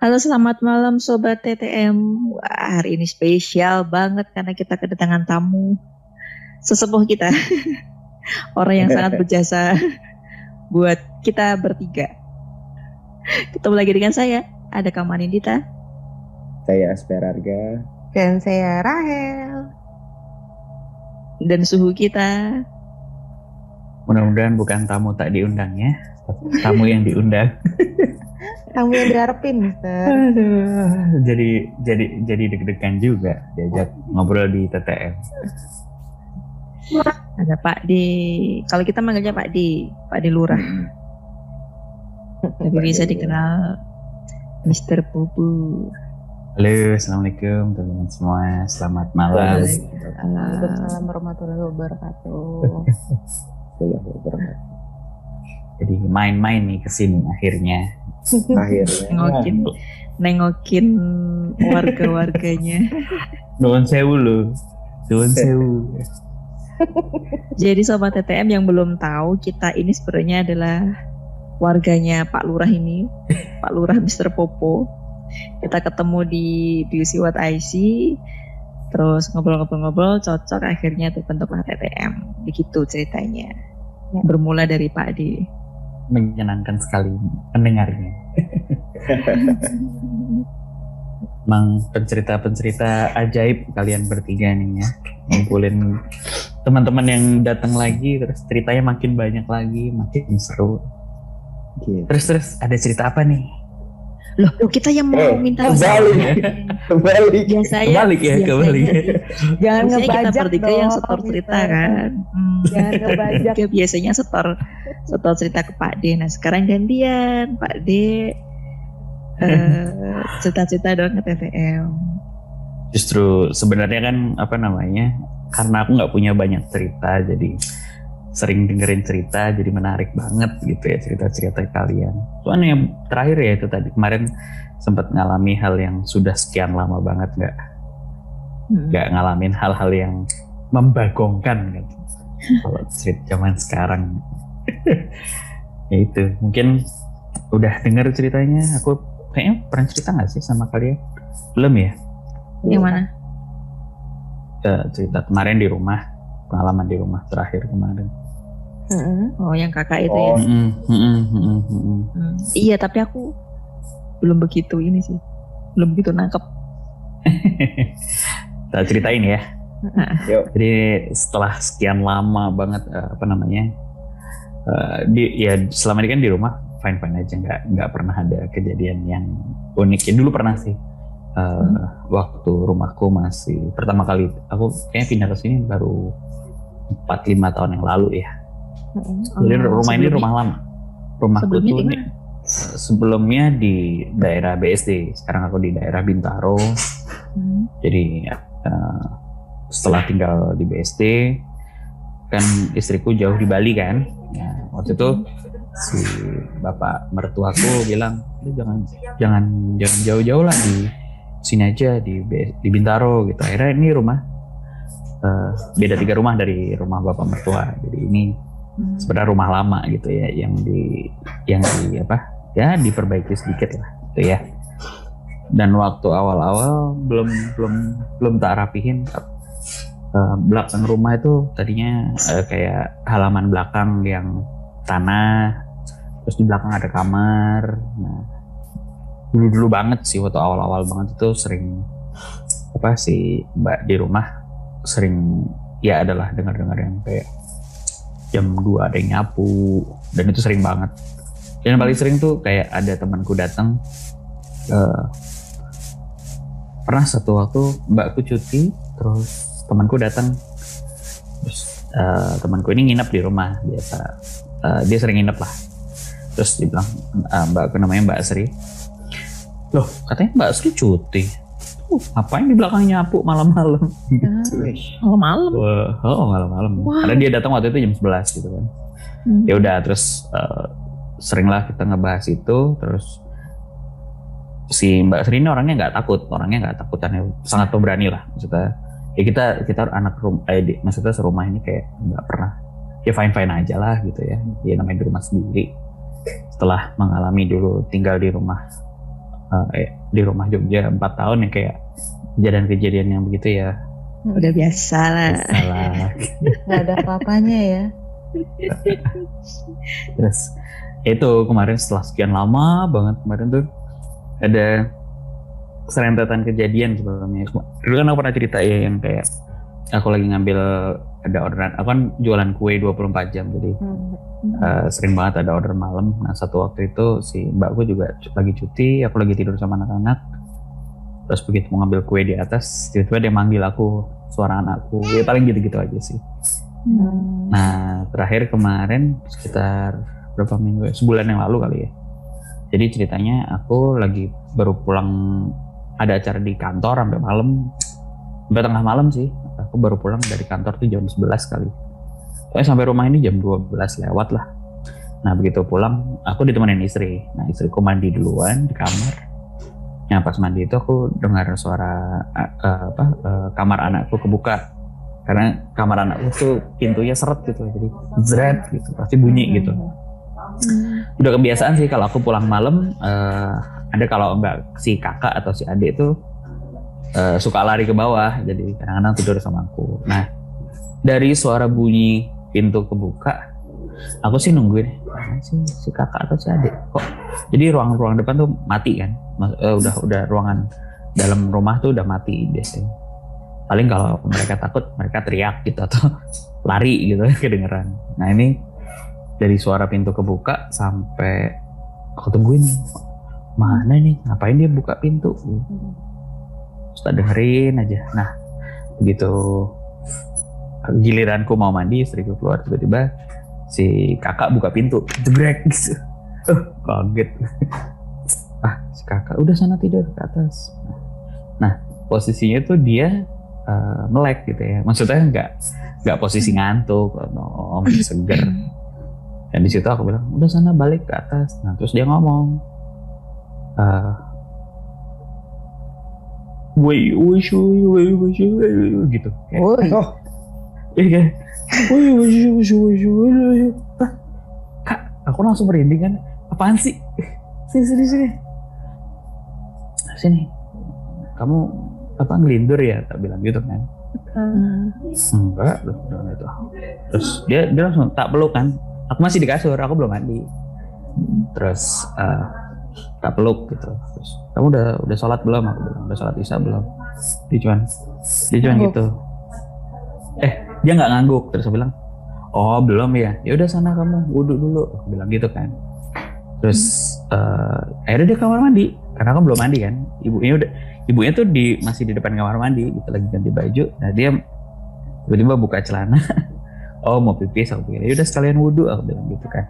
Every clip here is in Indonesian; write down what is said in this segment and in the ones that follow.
Halo selamat malam Sobat TTM Wah, Hari ini spesial banget karena kita kedatangan tamu Sesepuh kita. Orang yang sangat berjasa buat kita bertiga. Ketemu lagi dengan saya Ada Kamani Dita Saya Asperarga Dan saya Rahel. Dan suhu kita. Mudah-mudahan bukan tamu tak diundang ya. Tamu yang diundang Kamu yang diharapin, Mister. Aduh, jadi jadi jadi deg-degan juga diajak ngobrol di TTM. Ada Pak D Kalau kita manggilnya Pak D Pak D Lurah Tapi bisa dikenal Mr. Pupu Halo, assalamualaikum teman-teman semua. Selamat malam. Waalaikumsalam warahmatullahi wabarakatuh. Jadi main-main nih ke sini akhirnya. Akhirnya. Nengokin Nengokin warga-warganya Nuwun sewu lu. Nuwun sewu. Jadi sobat TTM yang belum tahu kita ini sebenarnya adalah warganya Pak Lurah ini, Pak Lurah Mr. Popo. Kita ketemu di BUC What IC, terus ngobrol-ngobrol-ngobrol, cocok akhirnya terbentuklah TTM. Begitu ceritanya. Bermula dari Pak D. Menyenangkan sekali pendengarnya. Emang pencerita-pencerita ajaib kalian bertiga nih ya. Ngumpulin teman-teman yang datang lagi terus ceritanya makin banyak lagi, makin seru. Gitu. Terus terus ada cerita apa nih? Loh, kita yang mau Eh, minta kembali. Kembali. Biasanya Kebalik ya, biasanya- kebalik. Jangan kita ngebajak bertiga dong. yang setor cerita kan. Hmm. Jangan ngebajak. Biasanya setor setor cerita ke Pak D. Nah sekarang gantian Pak D eh, cerita-cerita dong ke TTM. Justru sebenarnya kan apa namanya? Karena aku nggak punya banyak cerita, jadi sering dengerin cerita, jadi menarik banget gitu ya cerita-cerita kalian. Soalnya yang terakhir ya itu tadi kemarin sempat ngalami hal yang sudah sekian lama banget nggak Hmm. nggak ngalamin hal-hal yang membagongkan kan. Kalau cerita zaman sekarang, ya itu mungkin udah denger ceritanya. Aku kayaknya pernah cerita nggak sih sama kalian? Belum ya? Yang mana? Eh, cerita kemarin di rumah pengalaman di rumah terakhir kemarin. Mm-mm. Oh yang kakak itu Oh. ya. Mm-mm, mm-mm, mm-mm, mm-mm. Hmm. Iya tapi aku belum begitu ini sih. Belum begitu nangkep. Kita ceritain ya. Yuk. Jadi setelah sekian lama banget eh, apa namanya eh, di ya selama ini kan di rumah fine fine aja nggak nggak pernah ada kejadian yang unik ya dulu pernah sih Eh, waktu rumahku masih pertama kali aku kayaknya pindah ke sini baru 4-5 tahun yang lalu ya. Mm-mm. jadi Oh, rumah ini rumah lama. Rumahku Sebelumnya tuh ini sebelumnya di daerah BSD sekarang aku di daerah Bintaro. Hmm. jadi eh, setelah tinggal di BSD kan istriku jauh di Bali kan. Ya, waktu itu si bapak mertuaku bilang "Lu jangan jangan jangan jauh-jauh lah di sini aja di di Bintaro gitu. Akhirnya ini rumah eh, beda tiga rumah dari rumah bapak mertua. Jadi ini Hmm. sebenarnya rumah lama gitu ya yang di yang di apa? Ya diperbaiki sedikit lah gitu ya. Dan waktu awal-awal belum belum belum tak rapihin Eh, belakang rumah itu tadinya eh, kayak halaman belakang yang tanah terus di belakang ada kamar. Nah dulu dulu banget sih waktu awal-awal banget itu sering apa sih mbak di rumah sering ya adalah dengar-dengar yang kayak jam 2 ada yang nyapu dan itu sering banget. Dan paling sering tuh kayak ada temanku datang eh, pernah satu waktu mbakku cuti terus temanku datang. Terus eh, temanku ini nginep di rumah biasa Eh, dia sering nginep lah. Terus dia bilang eh, mbakku namanya mbak Sri loh katanya mbak Sri cuti uh, ngapain di belakang nyapu malam-malam gitu. Malam-malam. Wah, oh malam-malam. Karena dia datang waktu itu jam 11 gitu kan. Hmm. Ya udah terus eh, seringlah kita ngebahas itu terus si Mbak Sri ini orangnya nggak takut, orangnya nggak takutan ya, sangat pemberani lah maksudnya. Ya kita kita anak rumah, eh, di- maksudnya serumah ini kayak nggak pernah ya fine fine aja lah gitu ya. Ya namanya di rumah sendiri. Setelah mengalami dulu tinggal di rumah eh, di rumah Jogja empat tahun ya kayak kejadian-kejadian yang begitu ya Udah biasa lah. Nggak ada apa-apanya ya. terus itu kemarin setelah sekian lama banget kemarin tuh ada serentetan kejadian sebelumnya dulu kan aku pernah cerita ya yang kayak aku lagi ngambil ada orderan aku kan jualan kue 24 jam jadi Hmm. eh, sering banget ada order malam nah satu waktu itu si mbakku juga lagi cuti aku lagi tidur sama anak-anak terus begitu mau ngambil kue di atas tiba-tiba dia manggil aku suara anakku ya paling gitu-gitu aja sih Hmm. Nah, terakhir kemarin sekitar berapa minggu ya? Sebulan yang lalu kali ya. Jadi ceritanya aku lagi baru pulang ada acara di kantor sampai malam. Sampai tengah malam sih. Aku baru pulang dari kantor tuh jam 11 kali. Pokoknya sampai rumah ini jam 12 lewat lah. Nah, begitu pulang aku ditemenin istri. Nah, istriku mandi duluan di kamar. Nah, pas mandi itu aku dengar suara eh, apa eh, kamar anakku kebuka karena kamar anakku tuh pintunya seret gitu jadi zret gitu pasti bunyi gitu udah kebiasaan sih kalau aku pulang malam eh, ada kalau enggak si kakak atau si adik tuh eh, suka lari ke bawah jadi kadang-kadang tidur sama aku. Nah dari suara bunyi pintu kebuka aku sih nungguin sih? Si kakak atau si adik? Kok? Jadi ruang-ruang depan tuh mati kan? Mas- eh, udah udah ruangan dalam rumah tuh udah mati biasanya. Paling kalau mereka takut mereka teriak gitu atau lari gitu kedengeran. Nah ini dari suara pintu kebuka sampai aku tungguin mana nih? Ngapain dia buka pintu tak dengerin aja. Nah begitu. Giliranku mau mandi istriku keluar tiba-tiba si kakak buka pintu jebrek gitu. Oh, kaget. Ah si kakak udah sana tidur ke atas. Nah posisinya tuh dia eh, melek gitu ya. Maksudnya nggak nggak posisi ngantuk atau masih seger. Dan di situ aku bilang udah sana balik ke atas. Nah terus dia ngomong woi woi shui, woi woi shui, woi, woi, gitu Woi. Oh, Iya kan? Woi, woi, woi, woi, woi, woi, woi. Hah? Kak, aku langsung merinding kan. Apaan sih? Sini, sini, sini. Sini. Kamu apa ngelindur ya? Tak bilang gitu kan. Hmm. Enggak, loh, gitu. Terus dia dia langsung tak peluk kan. Aku masih di kasur, aku belum mandi. Terus eh, tak peluk gitu. Terus kamu udah udah sholat belum? Aku bilang udah sholat isya belum. Dia cuman dia cuman Ngangguk. gitu. Eh dia nggak ngangguk. Terus aku bilang oh belum ya. Ya udah sana kamu wudhu dulu. Aku bilang gitu kan. Terus eh akhirnya dia kamar mandi karena aku belum mandi kan. Ibunya udah ibunya tuh di masih di depan kamar mandi gitu lagi ganti baju. Nah dia tiba-tiba buka celana oh mau pipis aku pikir ya udah sekalian wudhu aku bilang gitu kan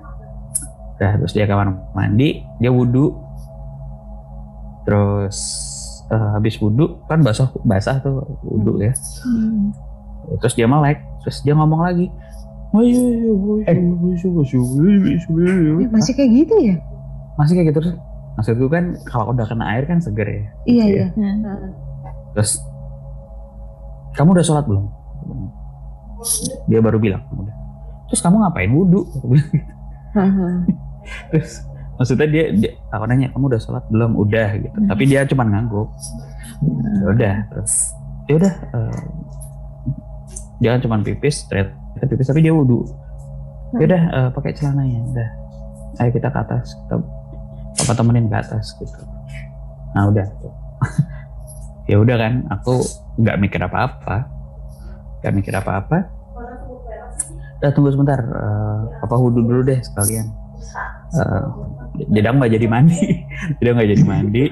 Nah, terus dia kamar mandi dia wudhu terus eh, habis wudhu kan basah basah tuh wudhu ya Hmm. terus dia melek terus dia ngomong lagi "Oh, iya, iya, iya, iya, Ya, masih kayak gitu ya? masih kayak gitu terus maksudku kan kalau udah kena air kan seger ya Iya, iya. Nah, terus kamu udah sholat belum dia baru bilang udah terus kamu ngapain wudhu terus maksudnya dia, dia aku nanya kamu udah sholat belum? Udah gitu. Tapi dia cuma ngangguk. Ya udah terus ya udah dia kan cuma pipis ternyata pipis tapi dia wudhu ya udah eh, pakai celananya. Udah ayo kita ke atas kita papa temenin ke atas gitu. Nah udah. Tuh. ya udah kan aku nggak mikir apa-apa. Nggak mikir apa-apa. Udah tunggu sebentar eh, papa wudhu dulu deh sekalian Eh, Jedang nggak jadi mandi. Jedang nggak jadi mandi.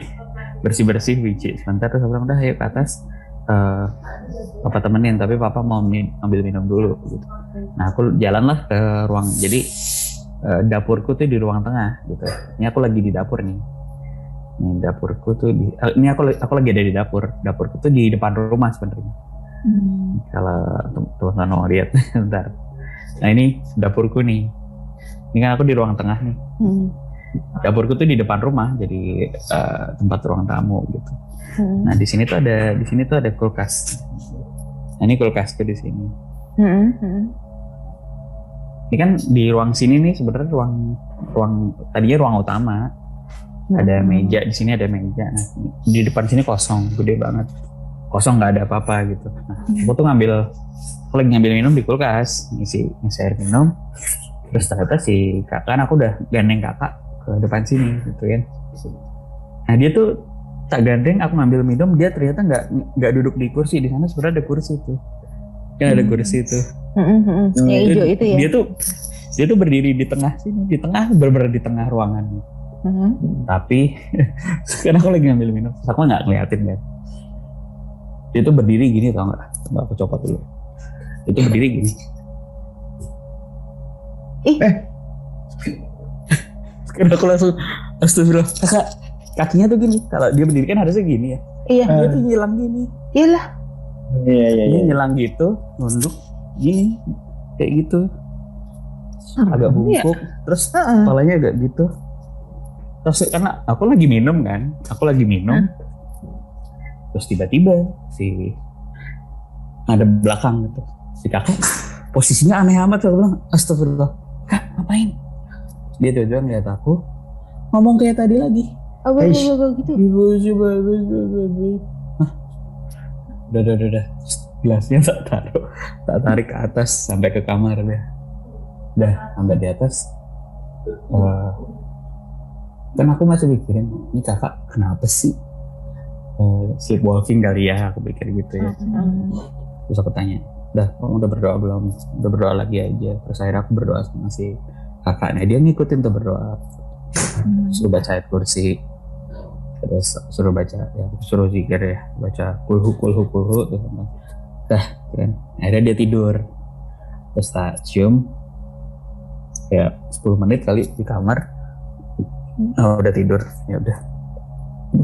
Bersih bersih biji. Sebentar terus aku bilang udah ayo ke atas. Eh, papa temenin tapi papa mau mi- ambil minum dulu gitu. Nah aku jalanlah ke ruang jadi eh, dapurku tuh di ruang tengah gitu. Ini aku lagi di dapur nih. Ini dapurku tuh di eh, ini aku aku lagi ada di dapur. Dapurku tuh di depan rumah sebenarnya. Hmm. kalau tem- teman-teman mau lihat bentar. Nah ini dapurku nih ini kan aku di ruang tengah nih. Hmm. dapurku tuh di depan rumah jadi eh, tempat ruang tamu gitu. Hmm. nah di sini tuh ada di sini tuh ada kulkas. Nah, ini kulkasku di sini. Hmm. Hmm. ini kan di ruang sini nih sebenarnya ruang ruang tadinya ruang utama. Ada meja di sini ada meja. Nah, di depan sini kosong gede banget. Kosong nggak ada apa-apa gitu. Nah aku tuh ngambil aku lagi ngambil minum di kulkas ngisi ngisi air minum terus ternyata si kakak kan aku udah gandeng kakak ke depan sini gitu kan. Nah dia tuh tak gandeng aku ngambil minum dia ternyata nggak nggak duduk di kursi. Di sana sebenarnya ada kursi tuh. Kan ada Hmm. kursi tuh. Mm-mm, mm-mm. Yang hijau itu ya. dia tuh dia tuh berdiri di tengah sini di tengah bener di tengah ruangan. Mhm. tapi kan aku lagi ngambil minum terus aku nggak ngeliatin kan. Dia tuh berdiri gini tau nggak? Tunggu aku copot dulu. Itu berdiri gini Ih. Eh. Sekarang aku langsung Astagfirullah kakak kakinya tuh gini kalau dia berdiri kan harusnya gini ya Iya. dia tuh nyilang gini Iyalah. Iya iya dia iya. nyilang gitu nunduk gini kayak gitu agak iya. bungkuk terus Heeh. kepalanya agak gitu terus karena aku lagi minum kan aku lagi minum terus tiba-tiba si ada belakang gitu si kakak posisinya aneh amat aku bilang astagfirullah kak ngapain? Dia tiba-tiba ngeliat aku. Ngomong kayak tadi lagi. Oh, gue, gue, gue, gitu. Ibu coba Hah? udah udah udah udah. Gelasnya tak taruh. Tak tarik ke atas sampai ke kamar deh udah sampai di atas. Eh, kan aku masih mikirin ini kakak kenapa sih Eh, sleepwalking kali ya? Aku pikir gitu ya. Mm. terus aku tanya udah kamu udah berdoa belum? Udah berdoa lagi aja. Terus akhirnya aku berdoa sama si kakaknya. Dia ngikutin tuh berdoa. Hmm. suruh baca ayat kursi. Terus suruh baca ya suruh zikir ya. Baca kulhu kulhu kulhu terus dah kan. Akhirnya dia tidur. Terus tak cium. Ya 10 menit kali di kamar. Oh, udah tidur. Ya udah.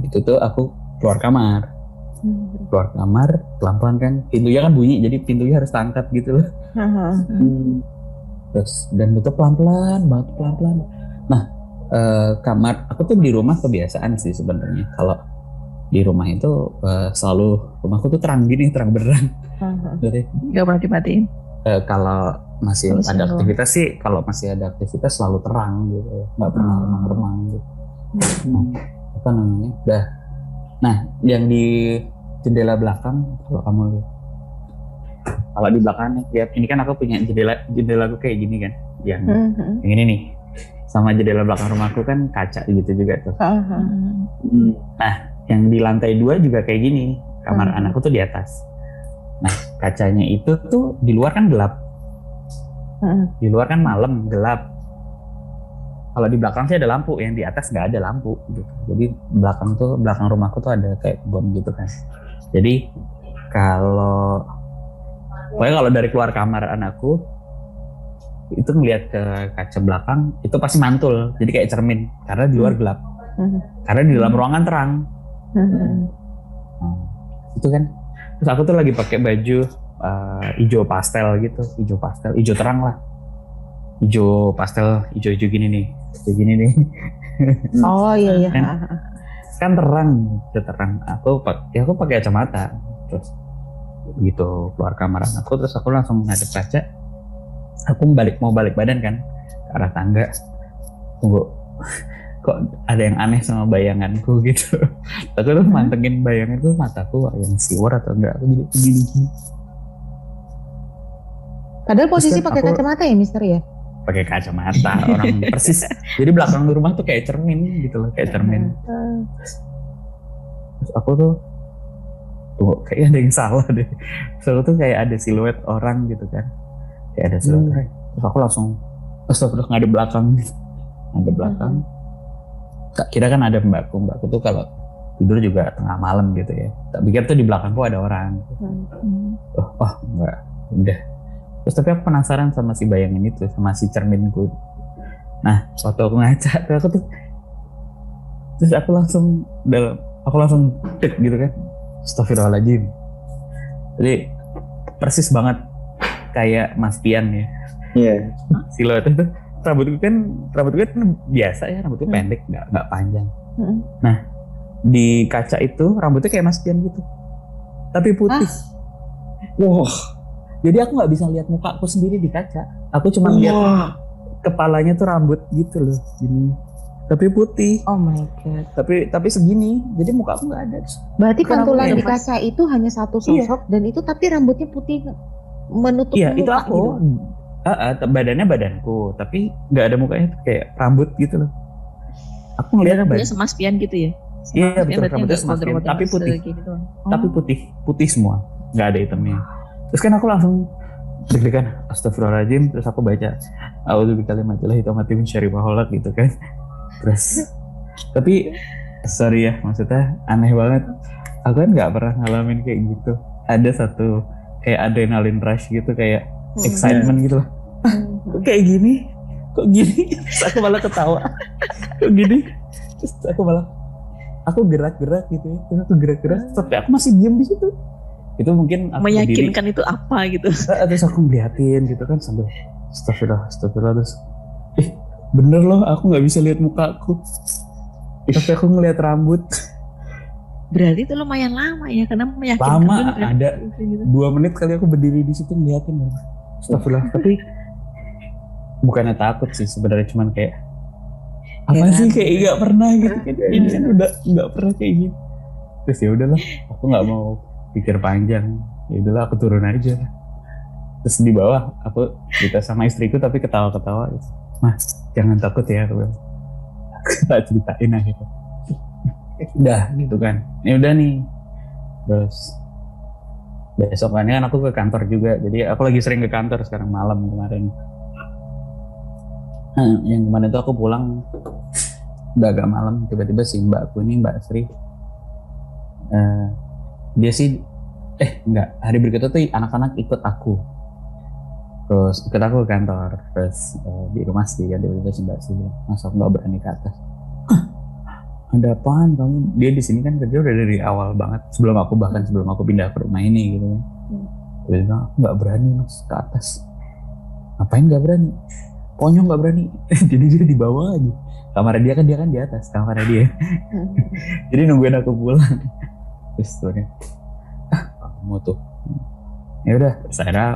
Itu tuh aku keluar kamar Hmm. keluar kamar pelan-pelan kan. Pintunya kan bunyi jadi pintunya harus tangkap gitu. Loh Heeh. terus dan itu pelan-pelan banget pelan-pelan. Nah eh, kamar aku tuh di rumah kebiasaan sih sebenarnya. Kalau di rumah itu eh, selalu rumahku tuh terang gini terang Heeh. jadi Gak pernah dimatiin. eh, kalau masih Masih ada aktivitas sih kalau masih ada aktivitas selalu terang gitu. Nggak pernah Hmm. remang-remang gitu. Nah, apa namanya? Dah nah yang di jendela belakang kalau kamu lihat kalau di belakang nih lihat ini kan aku punya jendela jendela aku kayak gini kan yang Mhm. yang ini nih sama jendela belakang rumahku kan kaca gitu juga tuh Heeh. Hmm. nah yang di lantai dua juga kayak gini kamar Hmm. anakku tuh di atas nah kacanya itu tuh di luar kan gelap Heeh. di luar kan malam gelap kalau di belakang sih ada lampu yang di atas nggak ada lampu gitu jadi belakang tuh belakang rumahku tuh ada kayak bom gitu kan jadi kalau pokoknya kalau dari keluar kamar anakku itu ngelihat ke kaca belakang itu pasti mantul. Jadi kayak cermin karena di luar gelap. Mhm. karena di dalam ruangan terang. Nah, itu kan. Terus aku tuh lagi pakai baju eh, hijau pastel gitu. Hijau pastel hijau terang lah. Hijau pastel hijau-hijau gini nih. Hijau gini nih. Oh iya iya. Kan? Kan terang itu terang. Aku pak ya aku pakai kacamata terus gitu keluar kamar aku terus aku langsung ngadep kaca aku balik mau balik badan kan ke arah tangga. Tunggu kok ada yang aneh sama bayanganku gitu. Aku tuh mantengin bayanganku mataku yang siwar atau enggak aku jadi begini Padahal posisi kan pakai kacamata ya, Mister ya? Pakai kacamata orang persis. Jadi belakang rumah tuh kayak cermin gitu loh kayak cermin. Terus aku tuh tuh kayaknya ada yang salah deh. Aku tuh kayak ada siluet orang gitu kan. Kayak ada siluet Hmm. terus aku langsung terus ngadep belakang. Ngadep belakang. Tak kira kan ada mbakku. Mbakku tuh kalau tidur juga tengah malam gitu ya. Tak pikir tuh di belakangku ada orang. Hmm. oh, oh enggak udah terus tapi aku penasaran sama si bayangan itu sama si cerminku. Nah waktu aku ngaca tuh aku tuh terus aku langsung dalam aku langsung dek gitu kan. Astagfirullahaladzim. Jadi persis banget kayak Mas Pian ya. Iya. siluetnya tuh rambutku kan rambutku kan biasa ya rambutku Hmm. pendek nggak nggak panjang. Hmm. di kaca itu rambutnya kayak Mas Pian gitu. Tapi putih. Wah jadi aku nggak bisa lihat muka aku sendiri di kaca aku cuma lihat Wah. kepalanya tuh rambut gitu loh gini tapi putih Oh my god. tapi tapi segini jadi muka aku nggak ada Berarti pantulan di kaca itu hanya satu Iya. sosok dan itu tapi rambutnya putih menutup iya itu muka aku gitu. Ah, ah, t- badannya badanku tapi nggak ada mukanya tuh kayak rambut gitu loh aku ngeliatnya badan sama spian gitu ya? Iya, Sama betul, rambutnya nggak sama spian, model-model tapi putih. segini doang. tapi putih putih semua nggak ada hitamnya terus kan aku langsung deg-degan astagfirullahaladzim. Terus aku baca A'udzubikalimatillah hitamati min syarri ma khalaq gitu kan. Terus tapi sorry ya maksudnya aneh banget. Aku kan nggak pernah ngalamin kayak gitu. Ada satu kayak adrenalin rush gitu kayak Hmm. excitement gitu lah. Hmm. kok kayak gini? Kok gini? Terus aku malah ketawa. Kok gini? Terus aku malah aku gerak-gerak gitu ya terus aku gerak-gerak tapi aku masih diam di situ itu mungkin aku berdiri, Meyakinkan itu apa gitu? terus aku ngeliatin gitu kan sambil astagfirullah astagfirullah terus eh bener loh aku nggak bisa lihat mukaku tapi aku ngeliat rambut Berarti itu lumayan lama ya karena meyakinkan Lama, bener kan? ada. Gitu. dua menit kali aku berdiri di situ ngeliatin astagfirullah tapi bukannya takut sih sebenarnya cuman kayak apa Heran. sih kayak nggak pernah gitu kan ini kan udah nggak pernah kayak gini terus ya udahlah aku nggak mau pikir panjang. Ya udahlah aku turun aja. Terus di bawah aku cerita sama istriku tapi ketawa-ketawa. Mah jangan takut ya aku bilang. aku tak ceritain akhirnya. Udah gitu kan. Ya udah nih. Terus besokannya kan aku ke kantor juga. Jadi aku lagi sering ke kantor sekarang malam kemarin. Nah, yang kemarin itu aku pulang. Udah agak malam. Tiba-tiba si mbakku ini mbak Sri eh, dia sih eh enggak. Hari berikutnya tuh anak-anak ikut aku. Terus ikut aku ke kantor. Terus eh, di rumah sih kan tiba-tiba si mbak masa aku nggak berani ke atas. "Hah, ada apaan kamu? Dia di sini kan kerja udah dari awal banget. Sebelum aku bahkan sebelum aku pindah ke rumah ini gitu kan. Dia bilang aku nggak berani mas ke atas. Ngapain nggak berani? Pokoknya nggak berani. Jadi dia di bawah aja. Kamar dia kan dia kan di atas kamar dia. Jadi nungguin aku pulang terus tuh dia, ah kamu tuh. Ya udah. Akhirnya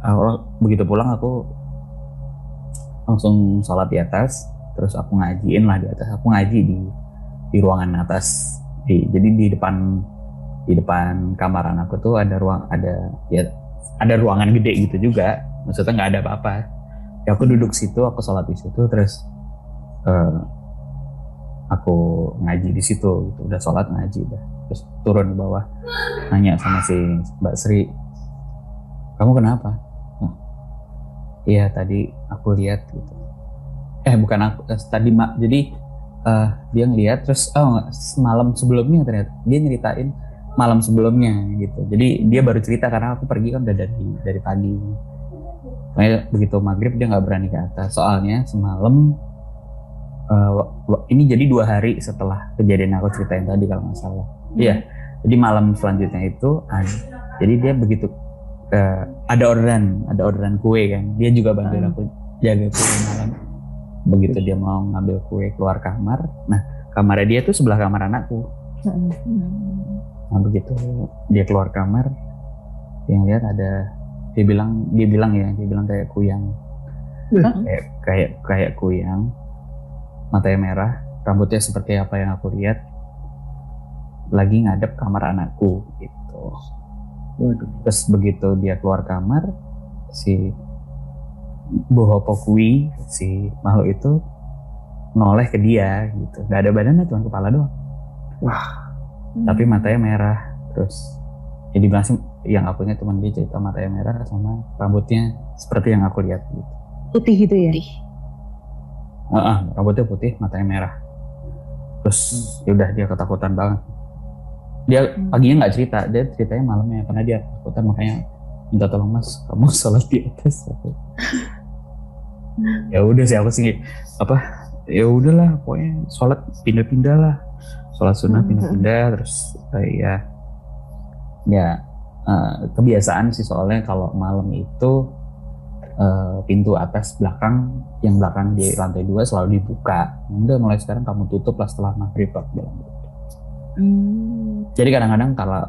awal begitu pulang aku langsung sholat di atas terus aku ngajiin lah di atas. Aku ngaji di di ruangan atas. Di, jadi di depan di depan kamar anakku tuh ada ruang ada ya ada ruangan gede gitu juga. Maksudnya nggak ada apa-apa. Ya aku duduk situ aku sholat di situ terus eh, aku ngaji di situ gitu. Udah sholat ngaji udah terus turun ke bawah nanya sama si Mbak Sri kamu kenapa? "Oh, iya tadi aku lihat gitu. Eh bukan aku eh, tadi mak jadi eh, dia ngeliat terus oh malam sebelumnya ternyata dia nyeritain malam sebelumnya gitu. Jadi dia baru cerita karena aku pergi kan udah dari dari pagi. Makanya begitu maghrib dia nggak berani ke atas. Soalnya semalam wa- ini jadi dua hari setelah kejadian aku ceritain tadi kalau nggak salah iya. Jadi malam selanjutnya itu ada jadi dia begitu eh, ada orderan ada orderan kue kan. Dia juga bantuin Hmm. aku jaga kue malam. Begitu dia mau ngambil kue keluar kamar. Nah kamarnya dia tuh sebelah kamar anakku. Nah begitu dia keluar kamar, yang lihat ada dia bilang dia bilang ya dia bilang kayak kuyang, kayak kayak kayak kuyang, matanya merah, rambutnya seperti apa yang aku lihat, lagi ngadep kamar anakku gitu. Waduh. Terus begitu dia keluar kamar, si Bohopo kui si makhluk itu noleh ke dia gitu, nggak ada badannya cuma kepala doang tapi matanya merah terus ya dibilang sih yang aku ingat cuma dia cerita matanya merah sama rambutnya seperti yang aku lihat gitu Putih gitu ya. Putih. Ah, ah, rambutnya putih matanya merah terus ya udah dia ketakutan banget dia Hmm. paginya nggak cerita dia ceritanya malamnya karena dia ketakutan makanya minta tolong mas kamu sholat di atas ya udah sih aku sih apa ya udahlah pokoknya sholat pindah-pindah lah sholat sunnah Hmm. pindah-pindah terus eh, ya ya eh, kebiasaan sih soalnya kalau malam itu eh, pintu atas belakang yang belakang di lantai dua selalu dibuka udah mulai sekarang kamu tutup lah setelah maghrib bilang. Hmm. jadi kadang-kadang kalau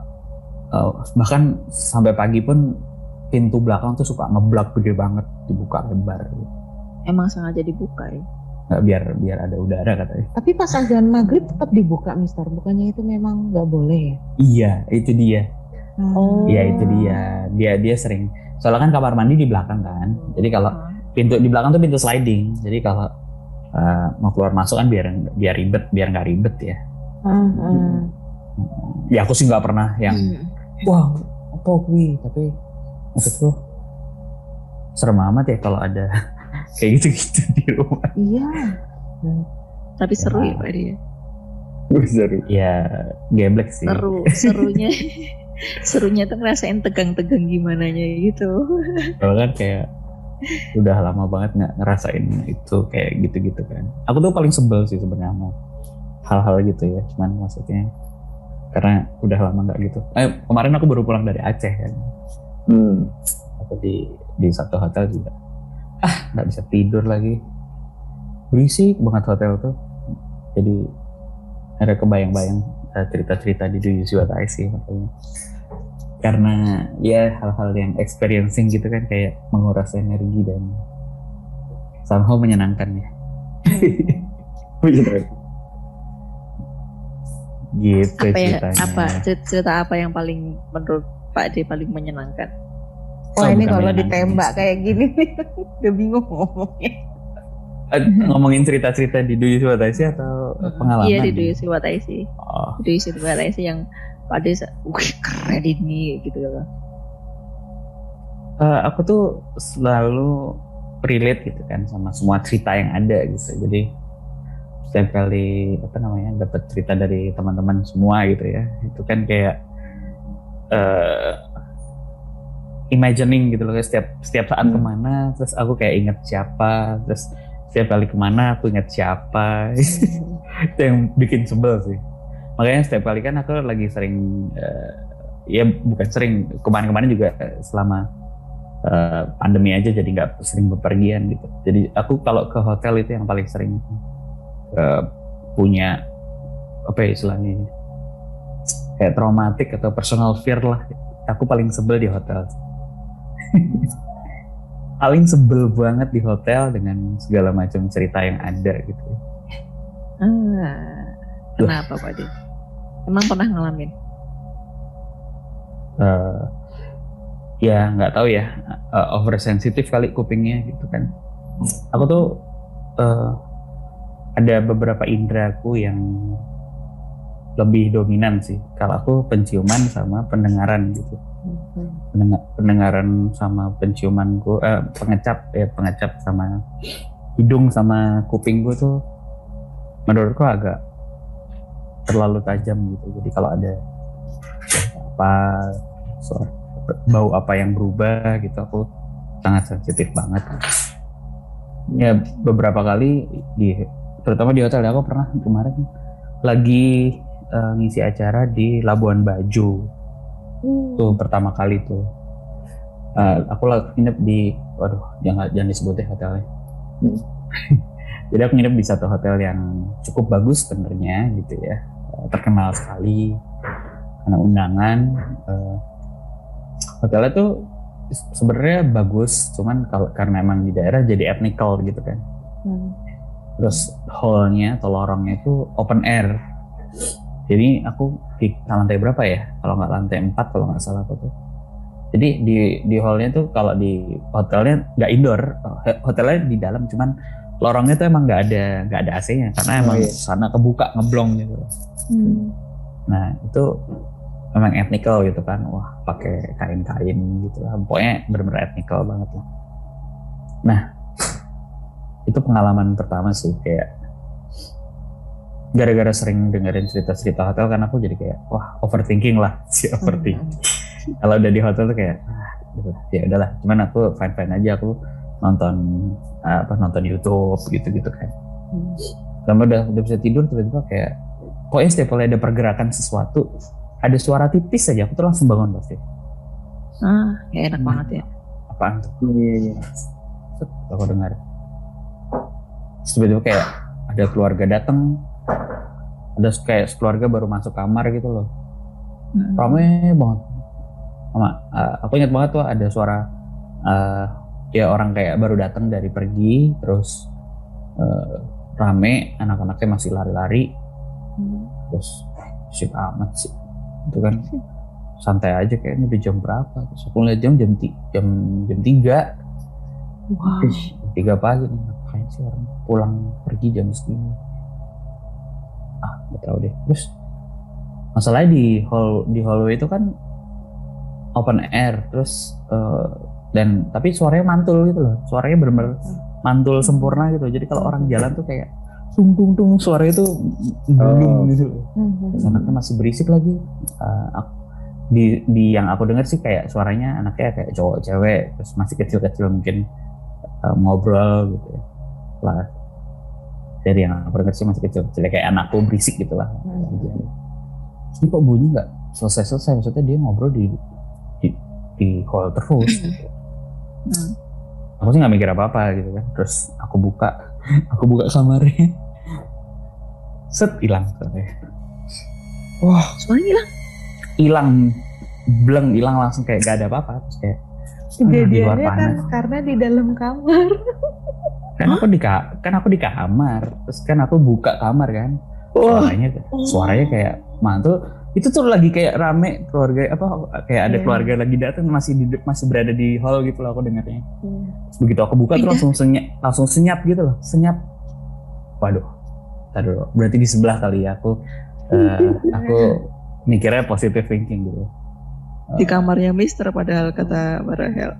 eh, bahkan sampai pagi pun pintu belakang tuh suka ngeblak gede banget dibuka lebar Emang sengaja dibuka ya? nggak biar biar ada udara katanya Tapi pas azan maghrib tetap dibuka, Mister. Bukannya itu memang nggak boleh ya? iya itu dia Oh. iya itu dia dia dia sering soalnya kan kamar mandi di belakang kan jadi kalau Ah. pintu di belakang tuh pintu sliding jadi kalau uh, mau keluar masuk kan biar biar ribet biar nggak ribet ya Ah. ya aku sih nggak pernah yang Hmm. wah apa gue tapi maksudku serem amat ya kalau ada kayak gitu-gitu di rumah Iya. Tapi seru ya Pak dia. seru. ya geblek sih Seru, serunya. serunya tuh ngerasain tegang-tegang gimana gitu. Kalau kan kayak udah lama banget nggak ngerasain itu kayak gitu-gitu kan. Aku tuh paling sebel sih sebenarnya sama hal-hal gitu ya. Cuman maksudnya karena udah lama nggak gitu. Eh, kemarin aku baru pulang dari Aceh kan. Hmm. Aku di di satu hotel juga. Ah nggak bisa tidur lagi. Berisik banget hotel tuh. Jadi ada kebayang-bayang eh, cerita-cerita di Do You See What I See makanya. Karena ya hal-hal yang experiencing gitu kan kayak menguras energi dan somehow menyenangkan ya. Gitu apa ya ceritanya. apa cer- cerita apa yang paling menurut Pak D paling menyenangkan? Wah Oh, ini kalau ditembak kayak gini udah bingung ngomongnya. Eh, ngomongin cerita-cerita di Do You See What I See atau pengalaman? Iya di Do You See What I See. Oh, Do You See What I See yang Pak D, wih keren ini gitu loh. Eh, aku tuh selalu relate gitu kan sama semua cerita yang ada gitu. Jadi setiap kali apa namanya dapat cerita dari teman-teman semua gitu ya, itu kan kayak eh imagining gitu loh setiap setiap saat Hmm. ke mana, terus aku kayak inget siapa, terus setiap kali ke mana aku inget siapa, itu yang bikin sebel sih. Makanya setiap kali kan aku lagi sering eh, ya bukan sering kemarin-kemarin juga selama eh, pandemi aja jadi nggak sering bepergian gitu. Jadi aku kalau ke hotel itu yang paling sering eh, punya apa ya istilahnya ini, kayak traumatik atau personal fear lah. Aku paling sebel di hotel. paling sebel banget di hotel dengan segala macam cerita yang ada gitu. Ah, kenapa Pak D? Emang pernah ngalamin? eh ya nggak tahu ya eh, oversensitif kali kupingnya gitu kan aku tuh eh, ada beberapa indraku yang lebih dominan sih. Kalau aku penciuman sama pendengaran gitu. Pendenga- pendengaran sama penciumanku eh, pengecap ya pengecap sama hidung sama kuping gue tuh menurutku agak terlalu tajam gitu. Jadi kalau ada apa soal bau apa yang berubah gitu aku sangat sensitif banget. Ya beberapa kali di terutama di hotel aku pernah kemarin lagi eh, ngisi acara di Labuan Bajo. Tuh pertama kali tuh. Eh, aku lagi nginep di waduh jangan jangan disebut deh hotelnya. Hmm. jadi aku nginep di satu hotel yang cukup bagus sebenarnya gitu ya. Eh, terkenal sekali. Karena undangan eh, hotelnya tuh sebenarnya bagus cuman kalau karena emang di daerah jadi ethnical gitu kan. Hmm. Terus hallnya atau lorongnya itu open air jadi aku di lantai berapa ya kalau nggak lantai 4 kalau nggak salah aku tuh jadi di di hallnya tuh kalau di hotelnya nggak indoor Ho- hotelnya di dalam cuman lorongnya tuh emang nggak ada nggak ada AC-nya karena Oh, emang iya. sana kebuka ngeblong gitu Hmm. Nah itu memang etnikal gitu kan, wah pakai kain-kain gitu lah, pokoknya bener-bener etnikal banget lah. Nah itu pengalaman pertama sih kayak gara-gara sering dengerin cerita-cerita hotel kan aku jadi kayak wah overthinking lah si overthinking. Kalau udah di hotel tuh kayak ah, gitu. ya udahlah, cuman aku fine-fine aja aku nonton apa nonton YouTube gitu-gitu kan. Lama udah udah bisa tidur tiba-tiba kayak pokoknya setiap kali ada pergerakan sesuatu ada suara tipis aja aku tuh langsung bangun pasti Ah, ya enak Hmm. banget ya. apaan tuh Iya, iya. Set, aku dengar tiba-tiba kayak ada keluarga datang ada kayak keluarga baru masuk kamar gitu loh. Hmm. rame banget. Sama eh, aku ingat banget tuh ada suara eh, ya orang kayak baru datang dari pergi. Terus eh, rame anak-anaknya masih lari-lari. Hmm. terus sip amat sih. Itu kan. Santai aja kayaknya udah jam berapa? Terus aku lihat jam jam jam jam tiga. Wow. Ih, tiga pagi nih ngapain sih orang pulang pergi jam segini ah nggak tahu deh terus masalahnya di hall di hallway itu kan open air terus eh, dan tapi suaranya mantul gitu loh suaranya bener-bener mantul sempurna gitu jadi kalau orang jalan tuh kayak tung tung tung suaranya tuh belum Oh. gitu loh Terus anaknya masih berisik lagi. Ak- di di yang aku dengar sih kayak suaranya anaknya kayak cowok cewek terus masih kecil kecil mungkin eh, ngobrol gitu ya. Lah dari yang aku dengar sih masih kecil kecil kayak anakku berisik gitu lah. Terus ini kok bunyi nggak selesai selesai maksudnya dia ngobrol di di, di hall terus. Gitu. Hmm. Aku sih nggak mikir apa apa gitu kan. Terus aku buka aku buka kamarnya. Set hilang. Wah Suaranya hilang. hilang bleng hilang langsung kayak gak ada apa-apa terus kayak "Ah, Kejadiannya kan panas karena di dalam kamar. kan aku di ka- kan aku di kamar. Terus kan aku buka kamar kan. Suaranya suaranya kayak mantul. Itu tuh lagi kayak rame keluarga apa kayak ada Iya. keluarga lagi datang masih di masih berada di hall gitu loh aku dengarnya Iya. Terus begitu aku buka tuh langsung senyap langsung senyap gitu loh senyap. Waduh Ntar dulu berarti di sebelah kali ya aku eh, aku mikirnya positive thinking gitu. Di kamarnya Mister padahal kata Mbak Rahel.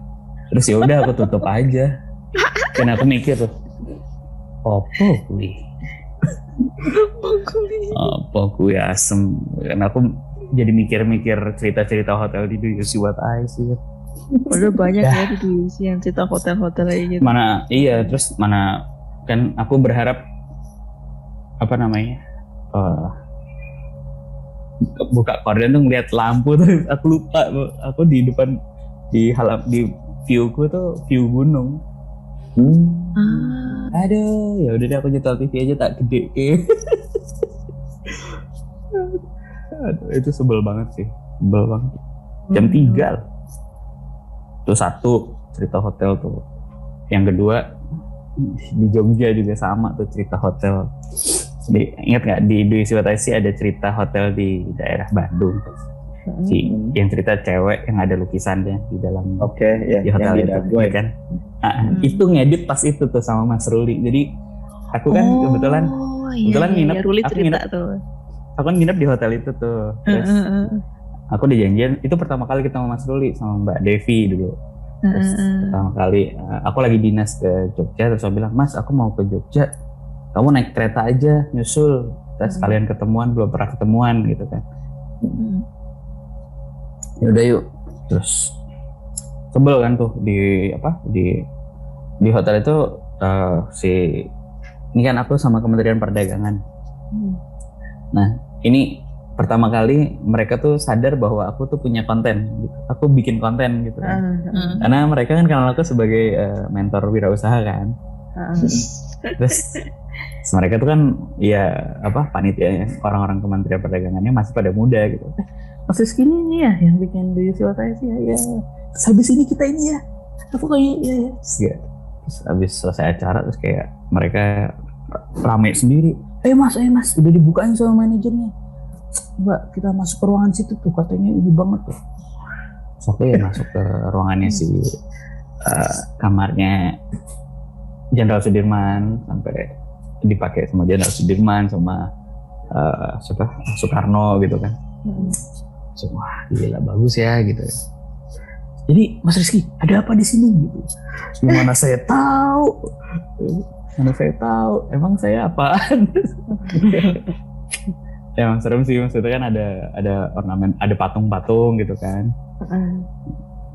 terus ya udah aku tutup aja kan aku mikir tuh. Opo kuwi? Apa kuwi? Asem? Kan aku jadi mikir-mikir cerita-cerita hotel di Do You See What I See Udah banyak ya di diisi yang cerita hotel-hotel kayak gitu. mana iya terus mana kan aku berharap apa namanya eh, buka korden tuh ngeliat lampu tuh. Aku lupa aku di depan di halam di viewku tuh view gunung Hmm. Ah, Aduh, ya udah deh aku nyetel TV aja tak gede ke. Aduh, itu sebel banget sih, sebel banget. Jam Hmm. tiga loh. Itu satu cerita hotel tuh. Yang kedua di Jogja juga sama tuh cerita hotel. Di, ingat nggak di Dwi Siwataisi ada cerita hotel di daerah Bandung. Si, yang cerita cewek yang ada lukisannya di dalam Oke, ya. di hotel yang itu ya kan Ah, Hmm. itu ngedit pas itu tuh sama Mas Ruli jadi aku kan oh, kebetulan iya, kebetulan iya, nginep, iya, Ruli aku nginep. tuh. aku nginep di hotel itu tuh terus heeh, aku udah janjian itu pertama kali ketemu Mas Ruli sama Mbak Devi dulu terus pertama kali eh, aku lagi dinas ke Jogja terus aku bilang Mas aku mau ke Jogja kamu naik kereta aja nyusul kita Hmm. sekalian ketemuan belum pernah ketemuan gitu kan Mm. Ya udah yuk terus sebel kan tuh di apa di di hotel itu eh, si ini kan aku sama Kementerian Perdagangan Hmm. ini pertama kali mereka tuh sadar bahwa aku tuh punya konten gitu. aku bikin konten gitu kan. Hmm. karena mereka kan kenal aku sebagai eh, mentor wirausaha kan terus terus mereka tuh kan ya apa panitia orang-orang Kementerian Perdagangannya masih pada muda gitu eh, Mas Rizky ini nih ya yang bikin Do You What I See ya, ya. Terus habis ini kita ini ya. Aku kayak ya ya. Terus, ya. terus habis selesai acara terus kayak mereka rame sendiri. Eh mas eh mas udah dibukain sama manajernya. Mbak kita masuk ke ruangan situ tuh katanya ini banget tuh. Terus aku ya masuk ke ruangannya si eh, kamarnya Jenderal Sudirman sampai dipakai sama Jenderal Sudirman sama eh, siapa? Soekarno gitu kan. Hmm. So, wah gila bagus ya gitu. Jadi Mas Rizky ada apa di sini? Gitu. Gimana saya tahu? Mana saya tahu? Emang saya apaan? Ya emang serem sih maksudnya kan ada ada ornamen ada patung-patung gitu kan.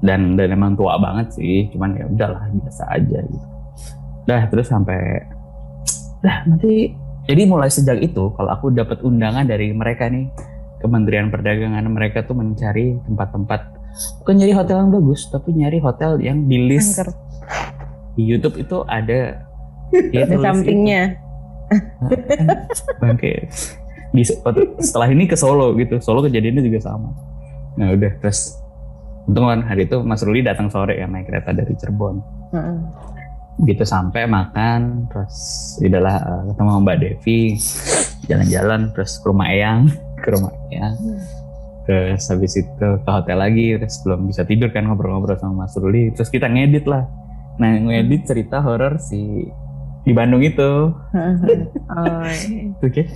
Dan dan emang tua banget sih cuman ya udahlah biasa aja gitu. Dah terus sampai dah nanti jadi mulai sejak itu kalau aku dapat undangan dari mereka nih Kementerian Perdagangan mereka tuh mencari tempat-tempat. Bukan nyari hotel yang bagus tapi nyari hotel yang di list. Angker. di YouTube itu ada. Ya, Ada sampingnya. Kan bangke. Di setelah ini ke Solo gitu. Solo kejadiannya juga sama. Nah udah terus untung kan hari itu Mas Ruli datang sore ya naik kereta dari Cirebon. Ah, begitu sampai makan terus udahlah ketemu Mbak Devi jalan-jalan terus ke rumah Eyang ke rumah Eyang terus habis itu ke hotel lagi terus belum bisa tidur kan ngobrol-ngobrol sama Mas Ruli. Terus kita ngedit lah. Nah ngedit cerita horor si di Bandung itu. Oh, itu kayak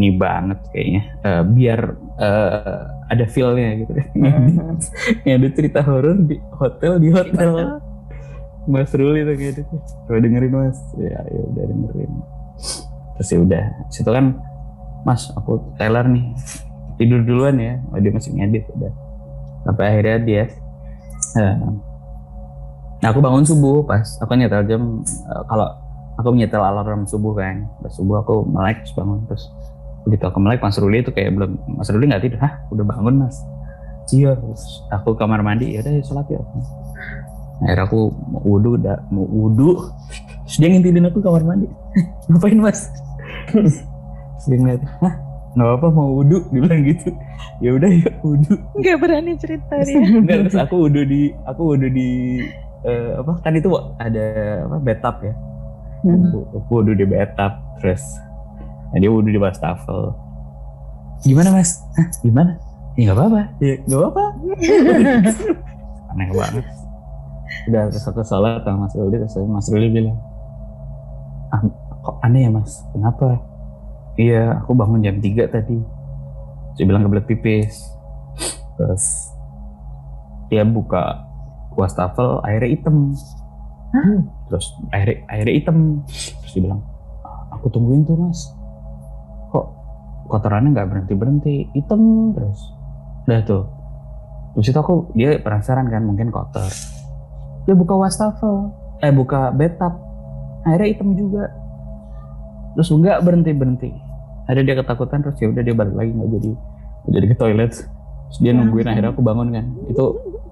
ini banget kayaknya. Eh, biar eh, ada feelnya gitu. Ngedit cerita horor di hotel di hotel. Mas Ruli tuh kayak gitu coba dengerin Mas. Ya ya udah dengerin. Terus ya udah. Situ kan Mas aku Taylor nih. Tidur duluan ya. Oh dia masih ngedit udah. Sampai akhirnya dia eh, nah aku bangun subuh pas. Aku nyetel jam eh, kalau aku nyetel alarm subuh kan. Pas subuh aku melek terus bangun terus begitu aku melek Mas Ruli itu kayak belum Mas Ruli nggak tidur. Hah? Udah bangun Mas? Iya aku kamar mandi ya udah sholat ya. Akhirnya aku mau wudhu udah mau wudhu. Terus dia ngintilin aku kamar mandi. Ngapain mas dia ngeliat hah nggak apa mau wudhu dia bilang gitu. Ya udah ya wudhu. Nggak berani cerita dia. Enggak, terus aku wudhu di aku wudhu di eh, apa kan itu ada apa bathtub ya. Aku, aku wudhu di bathtub terus nah, dia wudhu di wastafel. Gimana mas? Hah, gimana? Ya nggak apa-apa. Ya nggak apa-apa. Aneh banget. Udah terus aku sholat sama Mas Ruli terus Mas Ruli bilang ah, kok aneh ya Mas? Kenapa iya aku bangun jam 3 tadi. Saya bilang kebelet pipis. Terus dia buka wastafel airnya hitam. Terus air airnya hitam. Terus dia bilang "Ah, aku tungguin tuh mas. Kok kotorannya nggak berhenti berhenti hitam terus. Udah tuh. Terus itu aku dia penasaran kan mungkin kotor. Dia buka wastafel. Eh buka bathtub. Airnya hitam juga. Terus nggak berhenti berhenti ada dia ketakutan terus ya udah dia balik lagi nggak jadi jadi ke toilet. Terus dia nungguin akhirnya aku bangun kan. Itu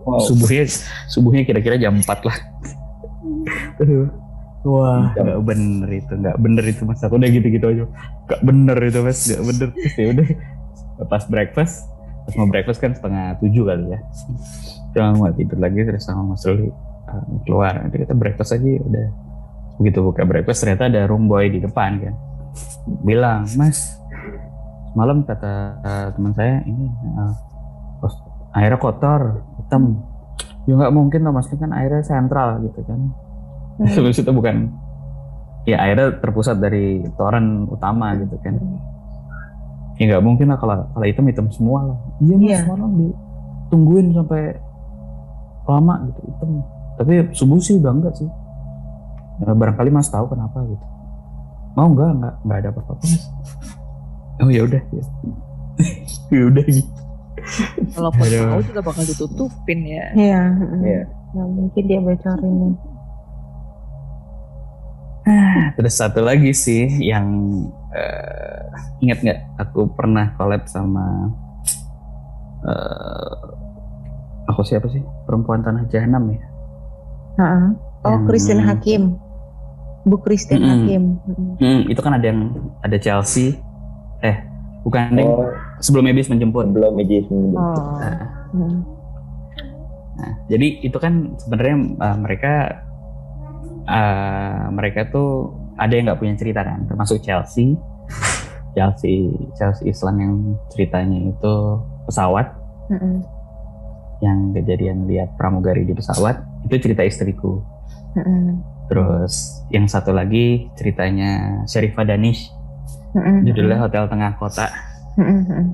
Wow. subuhnya subuhnya kira-kira jam 4 lah. Aduh. wah nggak bener itu nggak bener itu mas. Aku udah gitu-gitu aja. Nggak bener itu mas. Nggak bener. Terus ya udah pas breakfast pas mau breakfast kan setengah tujuh kali ya. Cuma mau tidur lagi terus sama mas Ruli uh, keluar. Nanti kita breakfast aja ya udah. Begitu buka breakfast ternyata ada room boy di depan kan bilang mas malam kata uh, teman saya ini uh, airnya kotor hitam. Ya nggak mungkin lah mas ini kan airnya sentral gitu kan. Terus itu bukan ya airnya terpusat dari toren utama gitu kan. Ya nggak mungkin lah kalau kalau hitam hitam semua lah. Iya mas Iya. semalam ditungguin sampai lama gitu hitam. Tapi subuh sih udah enggak sih. Ya, barangkali mas tahu kenapa gitu mau enggak enggak enggak ada apa-apa mas oh ya udah ya ya udah gitu Aduh. tahu juga bakal ditutupin ya. Iya. Iya. Nggak mungkin dia bocorin nih. Terus satu lagi sih yang eh, ingat nggak aku pernah collab sama eh, aku siapa sih perempuan tanah jahanam ya? Heeh. Oh, Yang- Christine Hakim. Bu Christine Mm-mm. Hakim. Mm-mm. Hmm, itu kan ada yang ada Chelsea, eh bukan yang Oh, sebelum Ebis menjemput. belum aja sebelum Oh. Nah, Mm. Nah, jadi itu kan sebenarnya uh, mereka uh, mereka tuh ada yang nggak punya cerita kan, termasuk Chelsea. Chelsea Chelsea Islam yang ceritanya itu pesawat Mm-mm. yang kejadian lihat pramugari di pesawat itu cerita istriku. Mm-mm. Terus yang satu lagi ceritanya Sherifah Danish, Mm-mm. judulnya Hotel Tengah Kota. Mm-mm.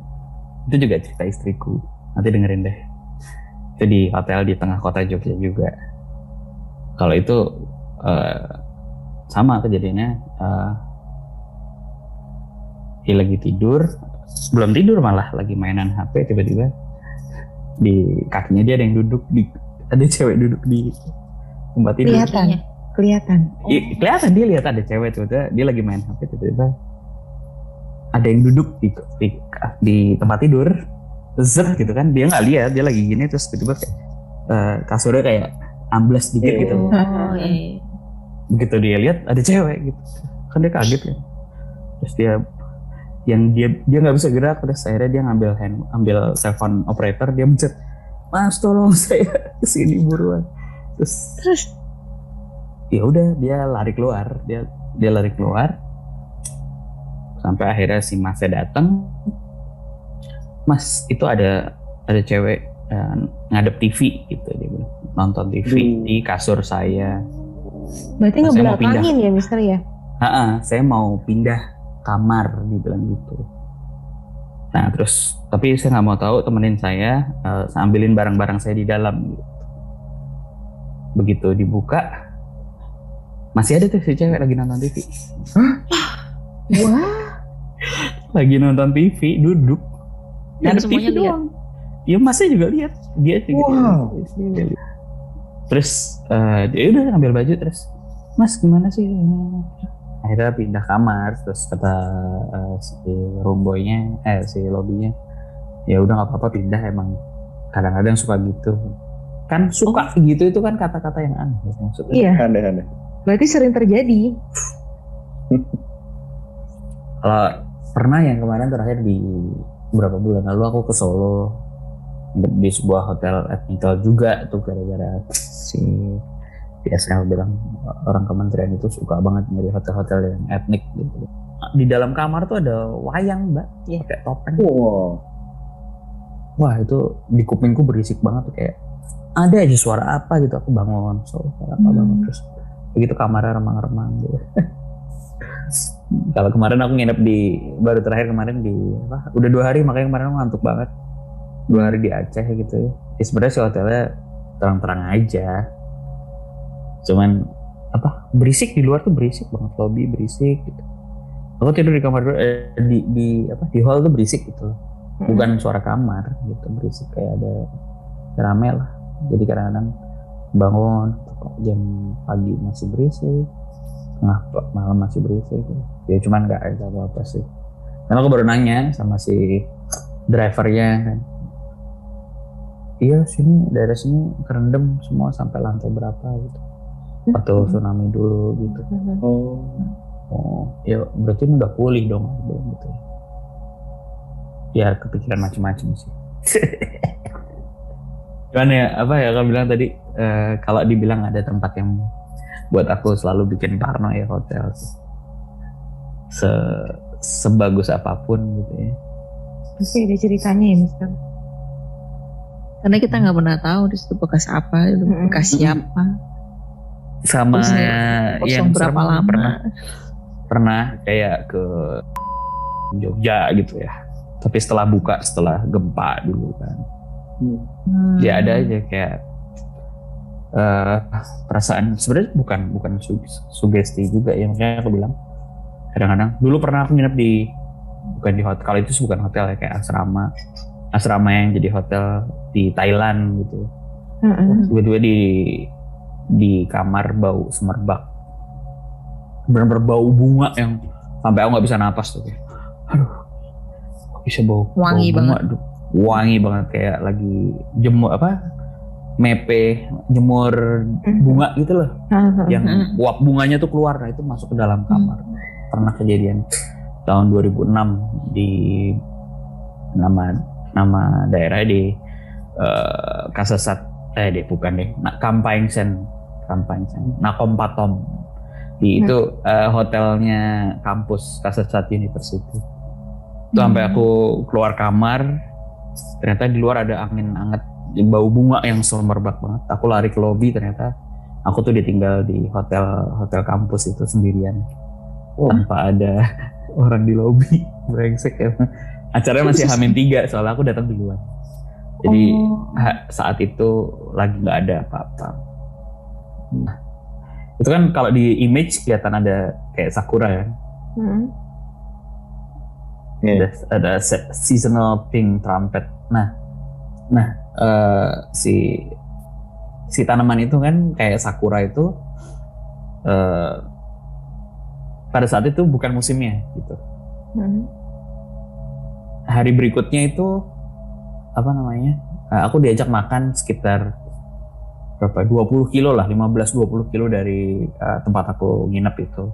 Itu juga cerita istriku. Nanti dengerin deh. Itu di hotel di tengah kota Jogja juga. Kalau itu eh, sama kejadiannya. eh, dia lagi tidur, belum tidur malah lagi mainan HP tiba-tiba di kakinya dia ada yang duduk di ada cewek duduk di tempat tidur. Kelihatan. Kelihatan. I- kelihatan dia lihat ada cewek tuh dia, dia lagi main HP tiba-tiba ada yang duduk di, di di tempat tidur zet gitu kan dia nggak lihat dia lagi gini terus tiba-tiba kayak eh, kasurnya kayak ambles dikit Iya. gitu Oh, iya. begitu dia lihat ada cewek gitu kan dia kaget kan terus dia yang dia dia nggak bisa gerak terus akhirnya dia ngambil hand ambil telepon operator dia mencet mas tolong saya ke sini buruan terus Terus ya udah dia lari keluar dia dia lari keluar sampai akhirnya si masnya datang mas itu ada ada cewek eh, ngadep TV gitu dia bilang nonton TV Duh. di kasur saya Berarti Saya mau ngebelakangin ya Mister ya? Ha-ha, saya mau pindah kamar dibilang gitu. Nah terus tapi saya nggak mau tahu temenin saya eh, ambilin barang-barang saya di dalam. gitu. Begitu dibuka masih ada tuh si cewek lagi nonton TV. Wah, Lagi nonton TV duduk. Dan Ngadep semuanya TV lihat? doang. Ya masnya juga lihat. Dia juga Wow. lihat. Terus eh, dia udah ambil baju terus Mas gimana sih? Akhirnya pindah kamar terus kata eh, si roomboynya eh si lobbynya ya udah nggak apa-apa pindah emang kadang-kadang suka gitu kan suka gitu itu kan kata-kata yang aneh ya, maksudnya iya. Aneh-aneh. Berarti sering terjadi. kalau pernah yang kemarin terakhir di beberapa bulan lalu aku ke Solo nginep di sebuah hotel etnikal juga tuh gara-gara si PSL bilang orang kementerian itu suka banget nyari hotel-hotel yang etnik gitu. Di dalam kamar tuh ada wayang mbak, Iya. pakai topeng. Wow. Wah itu di kupingku berisik banget tuh kayak ada aja suara apa gitu aku bangun, suara apa Hmm. bangun terus begitu kamarnya remang-remang gitu. Kalau kemarin aku nginep di baru terakhir kemarin di apa? Udah dua hari makanya kemarin aku ngantuk banget. Dua hari di Aceh gitu ya. Ya sebenarnya si hotelnya terang-terang aja. Cuman apa? Berisik di luar tuh berisik banget lobby berisik gitu. Aku tidur di kamar eh, di di apa? Di hall tuh berisik gitu. Bukan suara kamar gitu berisik kayak ada rame lah. Jadi kadang-kadang bangun jam pagi masih berisik tengah malam masih berisik. Ya cuman nggak ada apa-apa sih. Karena aku baru nanya sama si drivernya kan. Iya sini daerah sini kerendam semua sampai lantai berapa gitu. Waktu tsunami dulu gitu. Oh. oh ya berarti ini udah pulih dong belum gitu ya. Kepikiran macam-macam sih. Cuman ya apa ya kamu bilang tadi eh, kalau dibilang ada tempat yang buat aku selalu bikin parno ya hotel se sebagus apa pun gitu ya. Pasti ada ceritanya ya Mister. Karena kita nggak pernah tahu di situ bekas apa, itu bekas siapa, sama Terus yang kosong berapa serem lama. pernah pernah kayak ke Jogja gitu ya. Tapi setelah buka setelah gempa dulu kan. Hmm. ya ada aja kayak eh perasaan sebenarnya bukan bukan su- sugesti juga ya makanya aku bilang. Kadang-kadang dulu pernah aku nginep di bukan di hotel kalau itu sih bukan hotel ya kayak asrama. Asrama yang jadi hotel di Thailand gitu. Tiba-tiba di di kamar bau semerbak. Benar-benar bau bunga yang sampai aku nggak bisa napas tuh kayak, aduh bisa bau Wangi bau bunga, Duh, wangi banget kayak lagi jemur apa mepe jemur bunga gitu loh. Heeh. yang Mhm. uap bunganya tuh keluar nah itu masuk ke dalam kamar. Pernah kejadian tahun 2006 di nama nama daerah di eh, Kasesat eh deh bukan deh Kampaingsen Kampaingsen Nakompatom di itu eh, hotelnya kampus Kasesat University. Itu sampai aku keluar kamar ternyata di luar ada angin anget bau bunga yang semerbak banget aku lari ke lobi ternyata aku tuh ditinggal di hotel hotel kampus itu sendirian tanpa ada orang di lobi brengsek ya acaranya masih hamin tiga soalnya aku datang duluan jadi Oh. saat itu lagi nggak ada apa-apa nah, itu kan kalau di image kelihatan ada kayak sakura ya Heeh. Iya. ada, ada se- seasonal pink trumpet. Nah, nah eh, si si tanaman itu kan kayak sakura itu eh, pada saat itu bukan musimnya gitu. Heeh. Hari berikutnya itu apa namanya? eh, aku diajak makan sekitar berapa 20 kilo lah 15-20 kilo dari eh, tempat aku nginep itu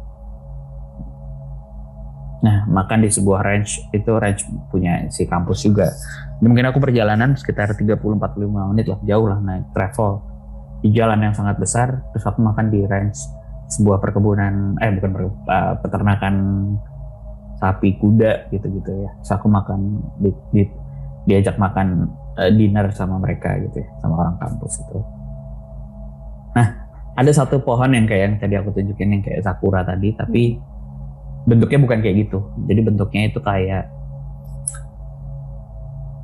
Nah, makan di sebuah ranch itu ranch punya si kampus juga. Mungkin aku perjalanan sekitar 30-45 menit lah, jauh lah naik travel di jalan yang sangat besar. Terus aku makan di ranch sebuah perkebunan eh bukan perke- uh, peternakan sapi kuda gitu-gitu ya terus aku makan di, di- diajak makan uh, dinner sama mereka gitu ya sama orang kampus itu nah ada satu pohon yang kayak yang tadi aku tunjukin yang kayak sakura tadi tapi bentuknya bukan kayak gitu. Jadi bentuknya itu kayak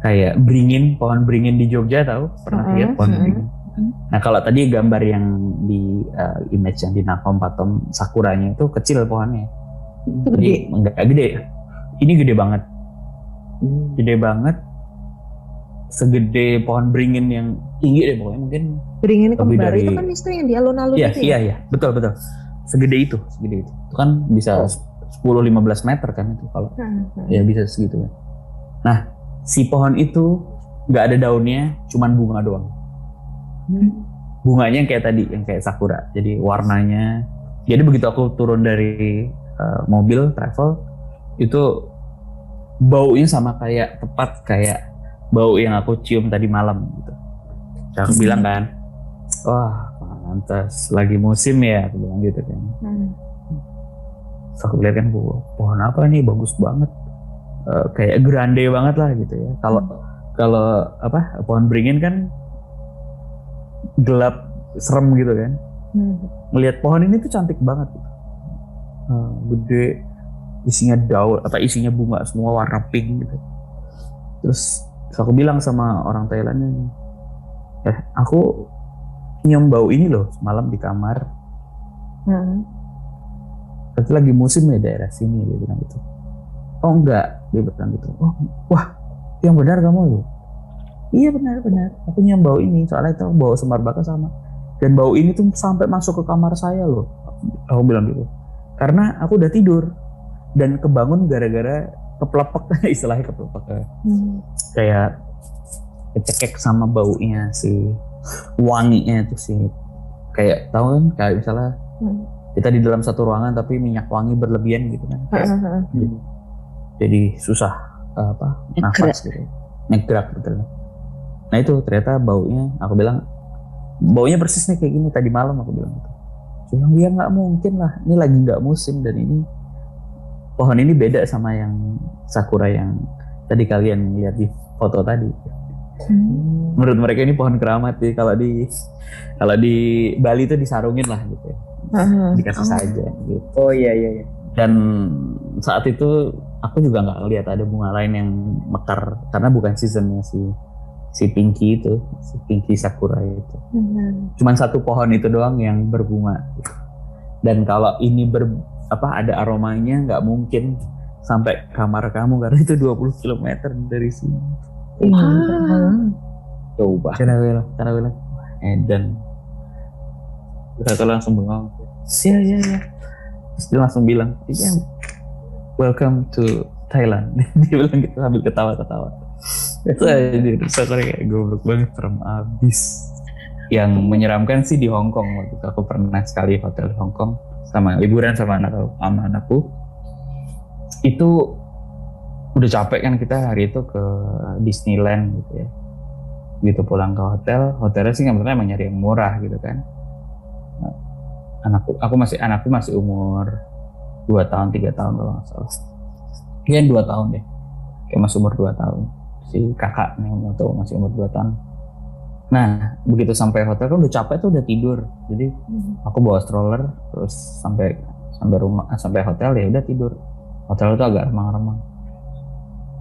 kayak beringin pohon beringin di Jogja tahu? Pernah lihat pohon mm-mm. beringin nah kalau tadi gambar yang di uh, image yang di Nakom Patom sakuranya itu kecil pohonnya. Itu jadi gede. enggak gede. Ini gede banget. Hmm. gede banget. Segede pohon beringin yang tinggi deh pokoknya mungkin Beringin Lebih kembar dari- itu kan Mister yang di alun-alun iya itu iya ya? iya betul betul. Segede itu segede itu. Itu kan bisa 10-15 meter kan itu kalau Hmm, hmm. ya bisa segitu kan. Nah, si pohon itu nggak ada daunnya, cuman bunga doang. Bunganya yang kayak tadi, yang kayak sakura. Jadi warnanya, jadi begitu aku turun dari uh, mobil travel, itu baunya sama kayak tepat kayak bau yang aku cium tadi malam gitu. Terus aku bilang kan, wah pantas lagi musim ya, aku bilang gitu kan. Hmm. Aku lihat kan "Wah, pohon apa nih bagus banget. Eh, kayak grande banget lah gitu ya. Kalau kalau apa pohon beringin kan gelap serem gitu kan. Hmm. melihat pohon ini tuh cantik banget. Eh, gede isinya daun apa isinya bunga semua warna pink gitu. Terus terus aku bilang sama orang Thailandnya nih eh aku nyium bau ini loh semalam di kamar. Hmm. Tapi lagi musim ya daerah sini dia bilang gitu. Oh enggak, dia bilang gitu. Oh, wah, yang benar kamu loh. Iya benar benar. Aku nyium bau ini soalnya itu bau semar bakar sama. Dan bau ini tuh sampai masuk ke kamar saya loh. Aku bilang gitu. Karena aku udah tidur dan kebangun gara-gara keplepek istilahnya keplepek kayak- Hmm. kayak kecekek sama baunya si wanginya itu sih kayak tahu kan kayak misalnya Hmm. Kita di dalam satu ruangan tapi minyak wangi berlebihan gitu kan. Hmm, jadi, jadi susah uh, apa nafas gitu. Ngegrak gitu nah itu ternyata baunya aku bilang baunya persis nih kayak gini tadi malam aku bilang gitu. Dia bilang ya nggak mungkin lah ini lagi nggak musim dan ini pohon ini beda sama yang sakura yang tadi kalian lihat di foto tadi. Hmm. menurut mereka ini pohon keramat sih kalau di kalau di Bali itu disarungin lah gitu ya. Hmm. dikasih saja gitu Oh iya iya iya. dan saat itu aku juga nggak lihat ada bunga lain yang mekar karena bukan seasonnya si si pinky itu si pinky sakura itu Hmm. cuman satu pohon itu doang yang berbunga dan kalau ini ber apa ada aromanya nggak mungkin sampai kamar kamu karena itu 20 km dari sini Iya. Ah. Coba. karena bilang karena aku bilang eh aku langsung bengong iya iya iya. Terus dia langsung bilang iya welcome to Thailand. Dia bilang gitu sambil ketawa-ketawa. Itu aja terus aku kayak goblok banget serem abis. Yang menyeramkan sih di Hong Kong waktu itu. Aku pernah sekali hotel di Hong Kong sama liburan sama anak sama anakku. Itu udah capek kan kita hari itu ke Disneyland gitu ya. Gitu pulang ke hotel hotelnya sih sebenarnya emang nyari yang murah gitu kan anakku aku masih anakku masih umur dua tahun tiga tahun kalau nggak salah. Kayaknya dua tahun deh. Kayak masih umur dua tahun. Si kakaknya atau masih umur dua tahun. Nah begitu sampai hotel kan udah capek tuh udah tidur. Jadi aku bawa stroller terus sampai sampai rumah eh, sampai hotel ya udah tidur. Hotel itu agak remang-remang.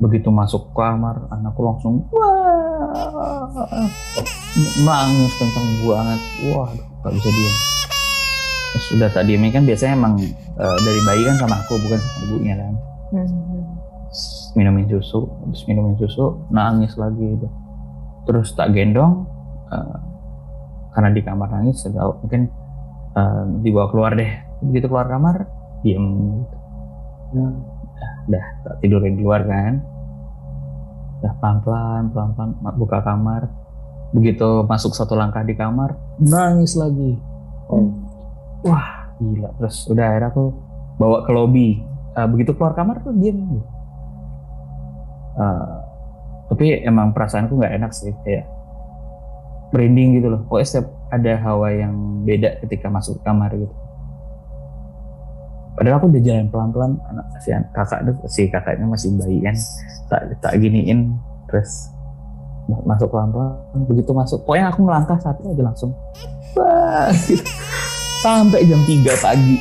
Begitu masuk kamar anakku langsung wah! Nangis kenceng banget. Wah gak bisa diem terus udah tak diemnya kan biasanya emang eh, dari bayi kan sama aku bukan sama ibunya kan. Hmm. minumin susu habis minumin susu nangis lagi gitu. Terus tak gendong eh, karena di kamar nangis sudah mungkin eh, dibawa keluar deh. Begitu keluar kamar diem gitu. Nah, udah, udah tak tidurin di luar kan. Udah pelan pelan pelan pelan buka kamar. Begitu masuk satu langkah di kamar nangis lagi. Hmm. Wah gila. Terus udah akhirnya aku bawa ke lobby. Eh, begitu keluar kamar tuh diem. Gitu. Eh, tapi emang perasaanku nggak enak sih. Kayak merinding gitu loh. Pokoknya setiap ada hawa yang beda ketika masuk kamar gitu. Padahal aku udah jalan pelan-pelan. Anak si kakak si kakaknya masih bayi kan. Tak tak giniin. Terus ma- masuk pelan-pelan. Begitu masuk pokoknya aku ngelangkah satu aja langsung. Wah gitu. Sampai jam 3 pagi.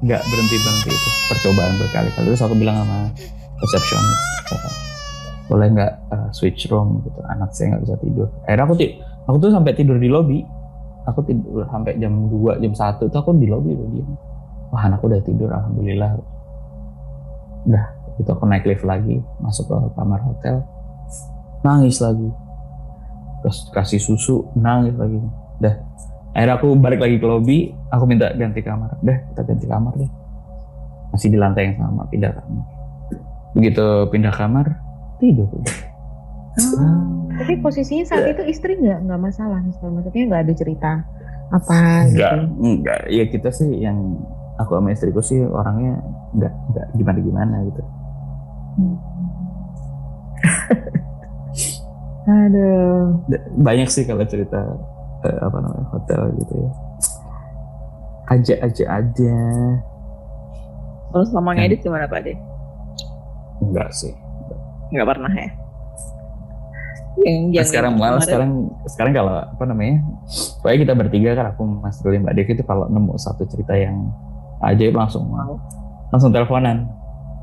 Nggak berhenti berhenti itu percobaan berkali-kali. Terus aku bilang sama resepsionis "Kakak, boleh nggak uh, switch room gitu anak saya nggak bisa tidur. Akhirnya aku ti- aku tuh sampai tidur di lobby. Aku tidur sampai jam 2 jam 1 itu aku di lobby udah wah anakku udah tidur alhamdulillah. Udah itu aku naik lift lagi masuk ke kamar hotel. Nangis lagi. Terus kasih susu nangis lagi. Dah akhirnya aku balik lagi ke lobby aku minta ganti kamar. Dah kita ganti kamar deh. Masih di lantai yang sama pindah kamar. Begitu pindah kamar tidur. Tapi posisinya saat itu istri nggak nggak masalah, misalnya maksudnya nggak ada cerita apa enggak gitu. enggak ya kita sih yang aku sama istriku sih orangnya enggak enggak gimana gimana gitu Aduh. Da- banyak sih kalau cerita eh, apa namanya hotel gitu ya. Aja aja. Aja Kalau selama ngedit gimana Pak De? enggak sih. Nggak pernah ya? Yang, Nah, sekarang malah kemarin- sekarang sekarang kalau apa namanya pokoknya kita bertiga kan aku Mas Ruli Mbak Devi itu kalau nemu satu cerita yang ajaib langsung mau langsung teleponan.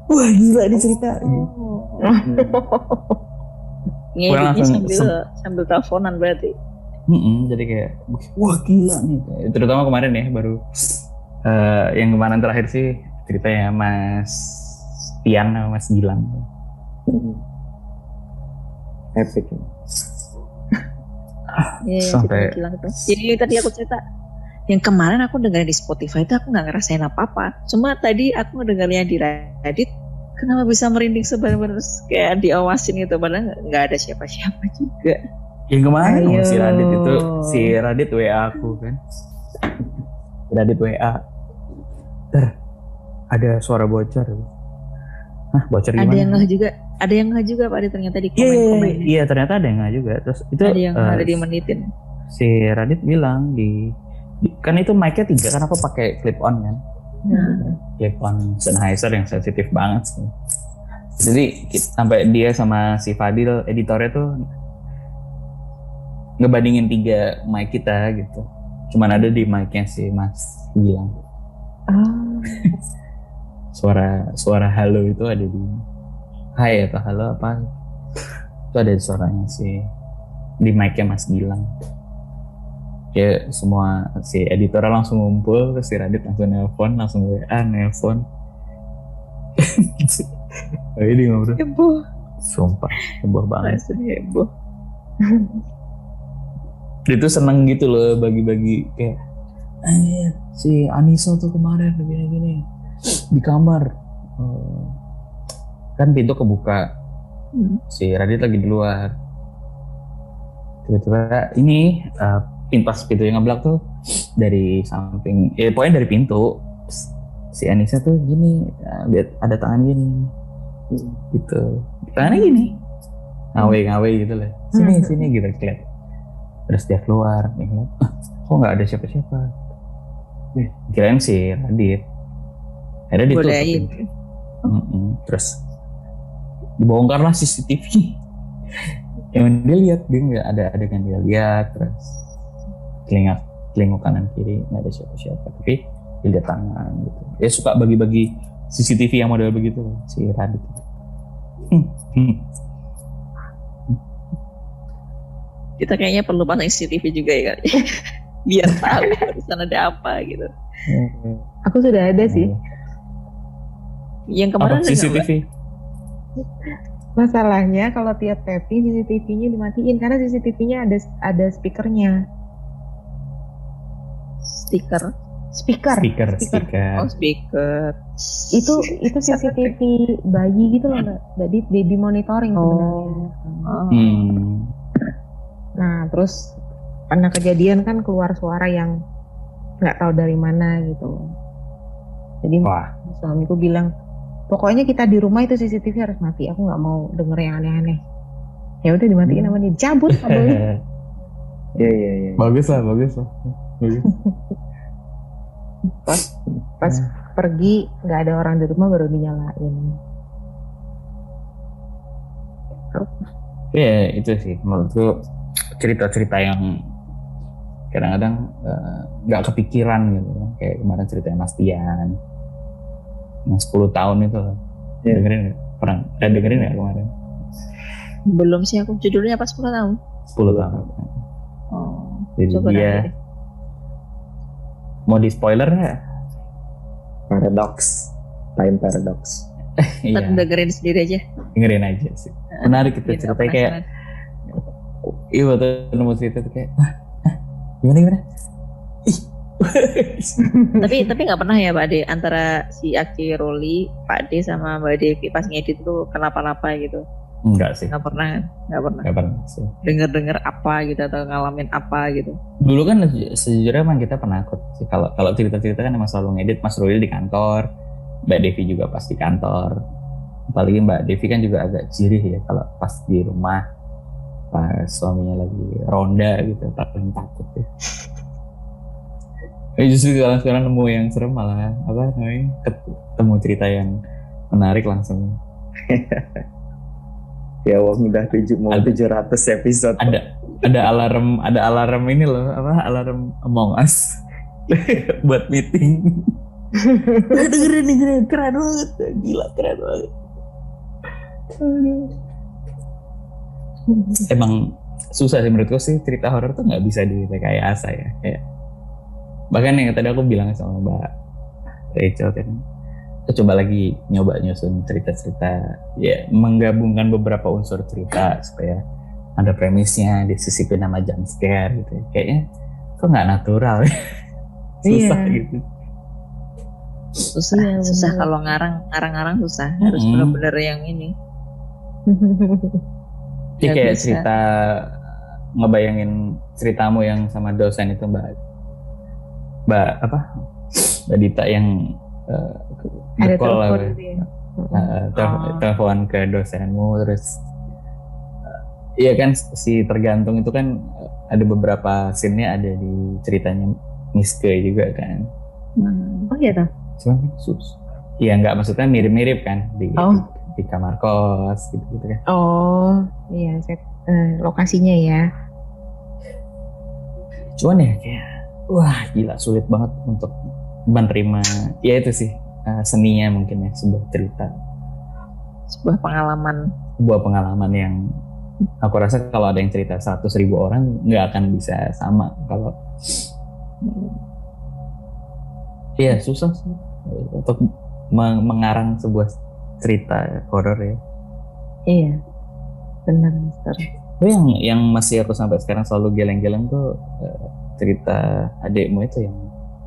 Wah gila ini cerita. Oh. Gua Ngeditnya langsung sambil sambil teleponan berarti. Mm-mm, jadi kayak wah gila nih terutama kemarin ya baru eh, yang kemarin terakhir sih ceritanya Mas Tian sama Mas Gilang Epic. ya. Iya, Sampai- sampai bilang itu. Jadi tadi aku cerita yang kemarin aku dengerin di Spotify itu aku nggak ngerasain apa-apa. Cuma tadi aku ngedengarnya di Reddit, kenapa bisa merinding sebenarnya kayak diawasin gitu padahal nggak ada siapa-siapa juga. Yang kemarin Ayo. si Radit itu si Radit WA aku kan si Radit WA ter ada suara bocor Hah bocor gimana? Ada yang ngeh juga, ada yang ngeh juga Pak ternyata di Iya, iya, iya, komen-komen. iya ternyata ada yang nggak juga. Terus itu Ada yang eh, ada di menitin. si Radit bilang di, di- kan itu mic-nya tiga kan aku pakai clip on kan, Nah, clip on Sennheiser yang sensitif banget. sih. Jadi sampai dia sama si Fadil editornya tuh ngebandingin tiga mic kita gitu. Cuman ada di mic-nya si Mas bilang. Ah, suara suara halo itu ada di hai atau halo apa? Itu ada di suaranya si di mic-nya Mas Gilang ya semua si editor langsung ngumpul terus si Radit langsung nelpon langsung WA nelpon. Oh, ini ngobrol. Heboh, sumpah heboh banget. Heboh. dia tuh seneng gitu loh bagi-bagi kayak eh si Anissa tuh kemarin gini-gini di kamar. Eh, kan pintu kebuka. Hmm. si Radit lagi di luar. Tiba-tiba ini eh, pin pas pintu yang ngeblak tuh dari samping ya pokoknya dari pintu si Anissa tuh gini eh, lihat ada tangan gini gitu. Tangannya gini. Ngawe ngawe gitu lah sini Hmm. sini gitu keliat terus dia keluar dia ngeliat, "Ah, kok nggak ada siapa-siapa Eh, kirain si Radit akhirnya Godain. pintu. Mm-mm. terus dibongkarlah CCTV yang dia lihat dia nggak ada adegan dia lihat terus telinga telinga kanan kiri nggak ada siapa-siapa tapi dia lihat tangan gitu dia suka bagi-bagi CCTV yang model begitu si Radit Hmm. Kita kayaknya perlu pasang CCTV juga ya kali. Biar tahu di sana ada apa gitu. aku sudah ada sih. Yang apa kemarin Mbak? CCTV Masalahnya kalau tiap tapping CCTV-nya dimatiin karena CCTV-nya ada ada speakernya. stiker. Speaker. speaker Speaker. speaker Oh speaker. Itu itu CCTV bayi gitu loh mbak. Jadi baby monitoring sebenarnya. Oh. hmm. Nah terus karena kejadian kan keluar suara yang nggak tahu dari mana gitu. Jadi wah suamiku bilang pokoknya kita di rumah itu CCTV harus mati. Aku nggak mau denger yang aneh-aneh. Ya udah dimatiin Hmm. sama dia. Cabut kabelnya. Iya iya iya. bagus lah bagus lah bagus pas pergi nggak ada orang di rumah baru dinyalain. ya itu sih menurutku cerita-cerita yang kadang-kadang eh, nggak kepikiran gitu. Kayak kemarin cerita Mas Tian yang 10 tahun itu. Iya. dengerin pernah? Eh, dengerin nggak kemarin? Belum sih aku. Judulnya apa? 10 tahun. 10 tahun. Oh, jadi coba dia nanti mau di spoiler nggak? Paradox. Time paradox. Iya. Dengerin sendiri aja. dengerin aja sih. Menarik itu ceritanya kayak. Iya waktu nemu cerita tuh kayak "Hah? Hah? gimana gimana Ih. tapi tapi nggak pernah ya Pak Ade antara si Aki Roli, Pak Ade sama Mbak Devi pas ngedit tuh kenapa-napa gitu. enggak sih Nggak pernah? Nggak pernah. enggak pernah sih Denger-denger apa gitu atau ngalamin apa gitu. dulu kan sejujurnya emang kita penakut sih kalau kalau cerita-cerita kan emang selalu ngedit Mas Ruli di kantor Mbak Devi juga pas di kantor apalagi Mbak Devi kan juga agak jirih ya kalau pas di rumah pas suaminya lagi ronda gitu paling takut ya Eh, justru kalau sekarang nemu yang serem malah apa namanya ketemu cerita yang menarik langsung Ya wong udah tujuh mau Ada. 700 episode. ada ada alarm ada alarm ini loh apa alarm Among Us buat meeting dengerin dengerin keren banget gila keren banget emang susah sih menurutku sih cerita horor tuh nggak bisa direkayasa ya kayak bahkan yang tadi aku bilang sama Mbak Rachel kan kita coba lagi nyoba nyusun cerita-cerita ya menggabungkan beberapa unsur cerita supaya ada premisnya disisipin nama jump scare gitu kayaknya kok nggak natural ya susah Iya. gitu Susah, Iya, susah kalau ngarang ngarang-ngarang susah. Harus Mm-mm. bener-bener yang ini. Jadi kayak bisa. cerita ngebayangin ceritamu yang sama dosen itu Mbak Mbak apa Mbak Dita yang uh, Ada telepon gitu ya. Uh, tel- Oh. telepon ke dosenmu terus uh, iya kan si tergantung itu kan ada beberapa scene-nya ada di ceritanya Miske juga kan Hmm. Oh iya kan sus iya nggak maksudnya mirip-mirip kan di Oh. Di kamar kos gitu gitu kan Oh iya set eh, lokasinya ya. cuman ya kayak wah gila sulit banget untuk menerima ya itu sih uh, seninya mungkin ya sebuah cerita Sebuah pengalaman. sebuah pengalaman yang aku rasa kalau ada yang cerita 100 ribu orang nggak akan bisa sama kalau iya susah sih untuk meng- mengarang sebuah cerita horor ya Iya. Benar Mister. Tapi yang yang masih aku sampai sekarang selalu geleng-geleng tuh eh, cerita adikmu itu yang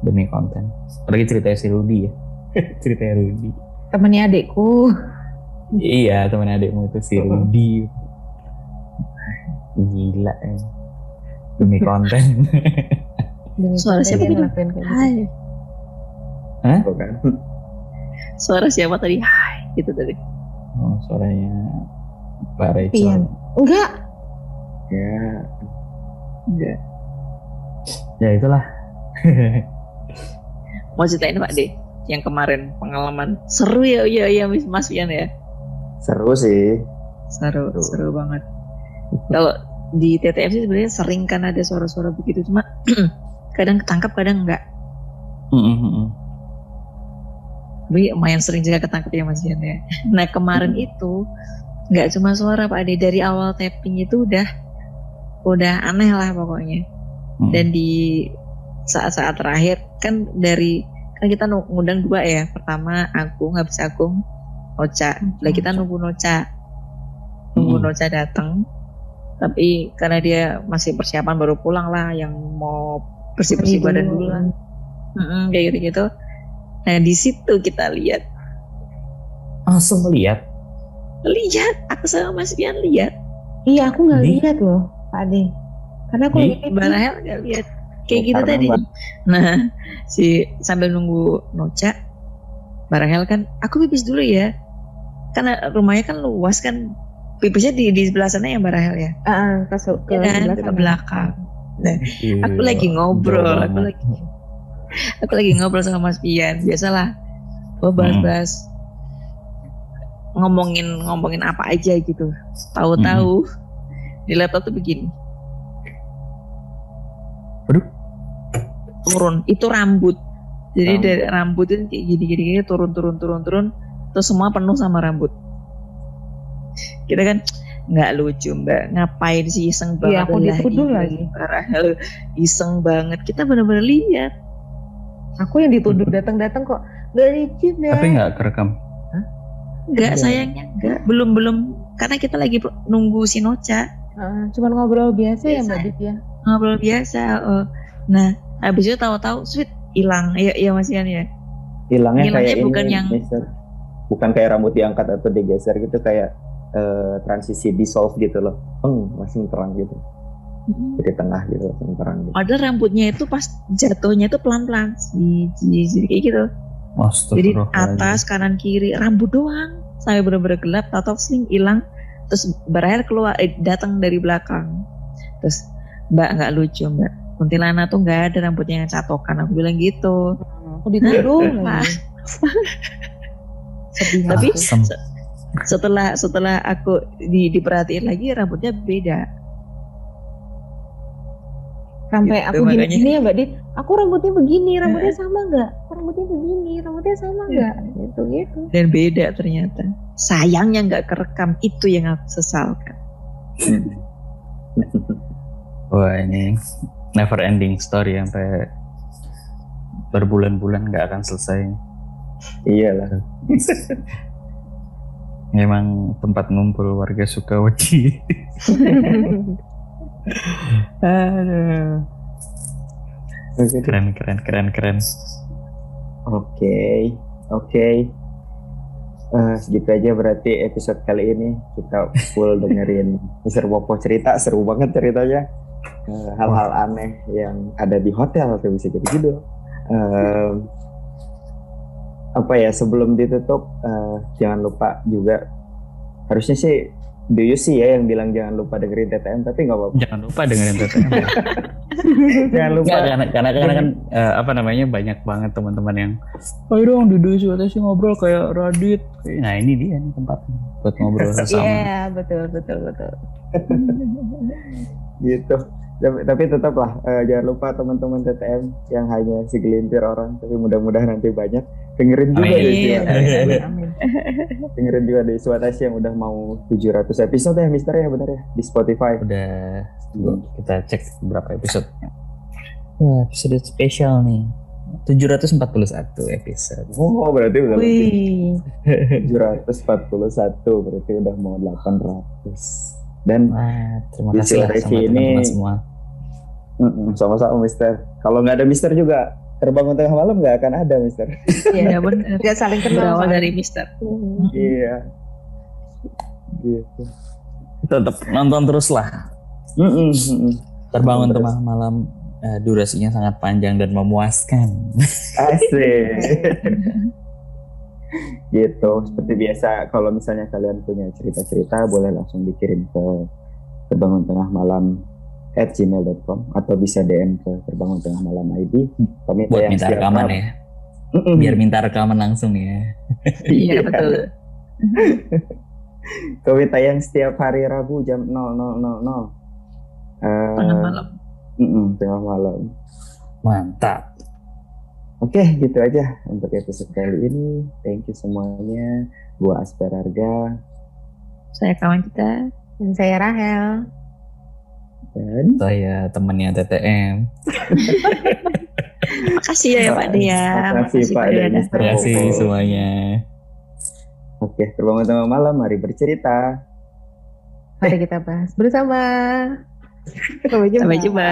demi konten. Apalagi cerita si Rudy ya. cerita Rudy. Temennya adekku. iya teman adikmu itu si Rudy. Gila ya. Demi konten. Suara siapa itu? ngelakuin kayak gitu. Hai. Tuh kan. Suara siapa tadi? Hai. Gitu tadi. oh, suaranya Mbak Rachel. Pian. Enggak. Ya. Enggak. Ya itulah. Mau ceritain Pak De? Yang kemarin pengalaman seru ya, iya iya Mas Mas Pian ya. Seru sih. Seru, seru banget. Kalau di TTF sih sebenarnya sering kan ada suara-suara begitu cuma kadang ketangkap kadang enggak. Mm, mm, mm. Tapi lumayan sering juga ketangkep ya Mas Pian ya. Nah kemarin itu nggak cuma suara Pak Ade dari awal tapping itu udah udah aneh lah pokoknya. Mm. Dan di saat-saat terakhir kan dari kan kita ngundang dua ya. Pertama Agung habis Agung Noca. Lah kita nunggu Noca. Nunggu Mm. Noca datang. Tapi karena dia masih persiapan baru pulang lah yang mau bersih-bersih badan dulu lah. Mm-mm, kayak gitu-gitu. Nah di situ kita lihat. Langsung melihat. lihat aku sama Mas Pian lihat. Iya aku nggak lihat loh Pak Ade. Karena aku Di? lagi. Barahel nggak lihat. Kayak gitu Karena tadi. Mbak- nah si sambil nunggu Noca Barahel kan aku pipis dulu ya. Karena rumahnya kan luas kan pipisnya di di sebelah sana ya Barahel ya? Ah, ah, ke, ke ya kan ke belakang. Aku Iya, lagi ngobrol aku lagi aku lagi ngobrol sama Mas Pian biasalah. Oh bahas-bahas ngomongin ngomongin apa aja gitu. Tahu-tahu. Di laptop tuh begini. Aduh. turun. Itu rambut. Jadi Rambut. dari rambut itu kayak gini gini gini turun turun turun turun. Terus semua penuh sama rambut. Kita kan nggak lucu mbak. Ngapain sih iseng Iya, banget aku Lah, lagi. parah. iseng banget. Kita bener-bener lihat Aku yang dituduh datang-datang kok gak lucu deh. Tapi nggak kerekam. nggak Iya. sayangnya nggak belum belum karena kita lagi nunggu si Noca Heeh, cuman ngobrol biasa ya Biasa. Mbak Dit ya. ngobrol biasa oh. nah habis itu tahu-tahu sweet hilang iya iya Mas Ian ya Hilangnya kayak bukan ini, yang- Mister. bukan kayak rambut diangkat atau digeser gitu kayak eh, transisi dissolve gitu loh. Peng, langsung terang gitu. Di tengah gitu langsung terang gitu. Padahal rambutnya itu pas jatuhnya itu pelan-pelan, ji- kayak gitu. Jadi atas, kanan, kiri, rambut doang sampai bener-bener gelap, tato sing hilang, terus berakhir keluar, eh, datang dari belakang. Terus Mbak nggak lucu Mbak, kuntilanak tuh nggak ada rambutnya yang catokan. Aku bilang gitu. Aku dituduh lagi. Sedih Tapi setelah setelah aku di, diperhatiin lagi rambutnya beda. Sampai Gitu, aku gini, makanya. gini ya Mbak Dit. Aku rambutnya begini, rambutnya sama nggak? Rambutnya begini, rambutnya sama nggak? Gitu gitu. Dan beda ternyata. Sayangnya nggak kerekam itu yang aku sesalkan. Wah ini never ending story sampai berbulan-bulan nggak akan selesai. Iyalah. Memang tempat ngumpul warga Sukawati. Aduh. Keren keren keren keren. Oke, oke. Eh, segitu aja berarti episode kali ini kita full dengerin Mr. Popo cerita seru banget ceritanya Eh, hal-hal aneh yang ada di hotel tuh bisa jadi judul. Em, apa ya sebelum ditutup eh, jangan lupa juga harusnya sih do you see ya yang bilang jangan lupa dengerin TTM tapi nggak apa-apa Jangan lupa dengerin TTM. jangan lupa Nggak, karena, karena, karena kan eh, apa namanya banyak banget teman-teman yang ayo dong duduk sih ngobrol kayak Radit. Nah ini dia nih tempatnya buat ngobrol Iya, sama. betul betul betul. gitu tapi, tapi tetaplah eh, jangan lupa teman-teman TTM yang hanya segelintir orang tapi mudah-mudahan nanti banyak dengerin juga Amin. amin. dengerin juga di Suatasi yang udah mau 700 episode ya Mister ya benar ya di Spotify Udah kita cek berapa episode. Wah, episode spesial nih. 741 episode. oh berarti udah lebih Wih, 741 berarti udah mau 800 dan Wah, terima Di kasih lah sama ini- teman-teman semua. Sama-sama Mister kalau nggak ada Mister juga terbangun tengah malam nggak akan ada Mister Iya benar. nggak saling kenal. Berawal dari Mister. Iya gitu Tetap nonton terus lah. Mm-mm, mm-mm. Terbangun tengah malam eh, durasinya sangat panjang dan memuaskan. Asik. gitu. Seperti biasa, kalau misalnya kalian punya cerita-cerita, boleh langsung dikirim ke terbangun tengah malam at gmail.com atau bisa DM ke terbangun tengah malam ID. Kami Buat minta rekaman ya. Mm-mm. Biar minta rekaman langsung ya. Iya betul. Kami tayang setiap hari Rabu jam 00.00. Eh, Tengah malam. mm-mm, tengah malam. Mantap. Oke, gitu aja untuk episode kali ini. Thank you semuanya. Gua Asper Harga Saya kawan kita. Dan saya Rahel. Dan Saya temennya TTM. Makasih ya, ya Pak Dea. Makasih, Pak Dea. Terima kasih semuanya. Oke, terbangun tengah malam, mari bercerita. Mari kita bahas bersama. Sampai jumpa. Sampai jumpa.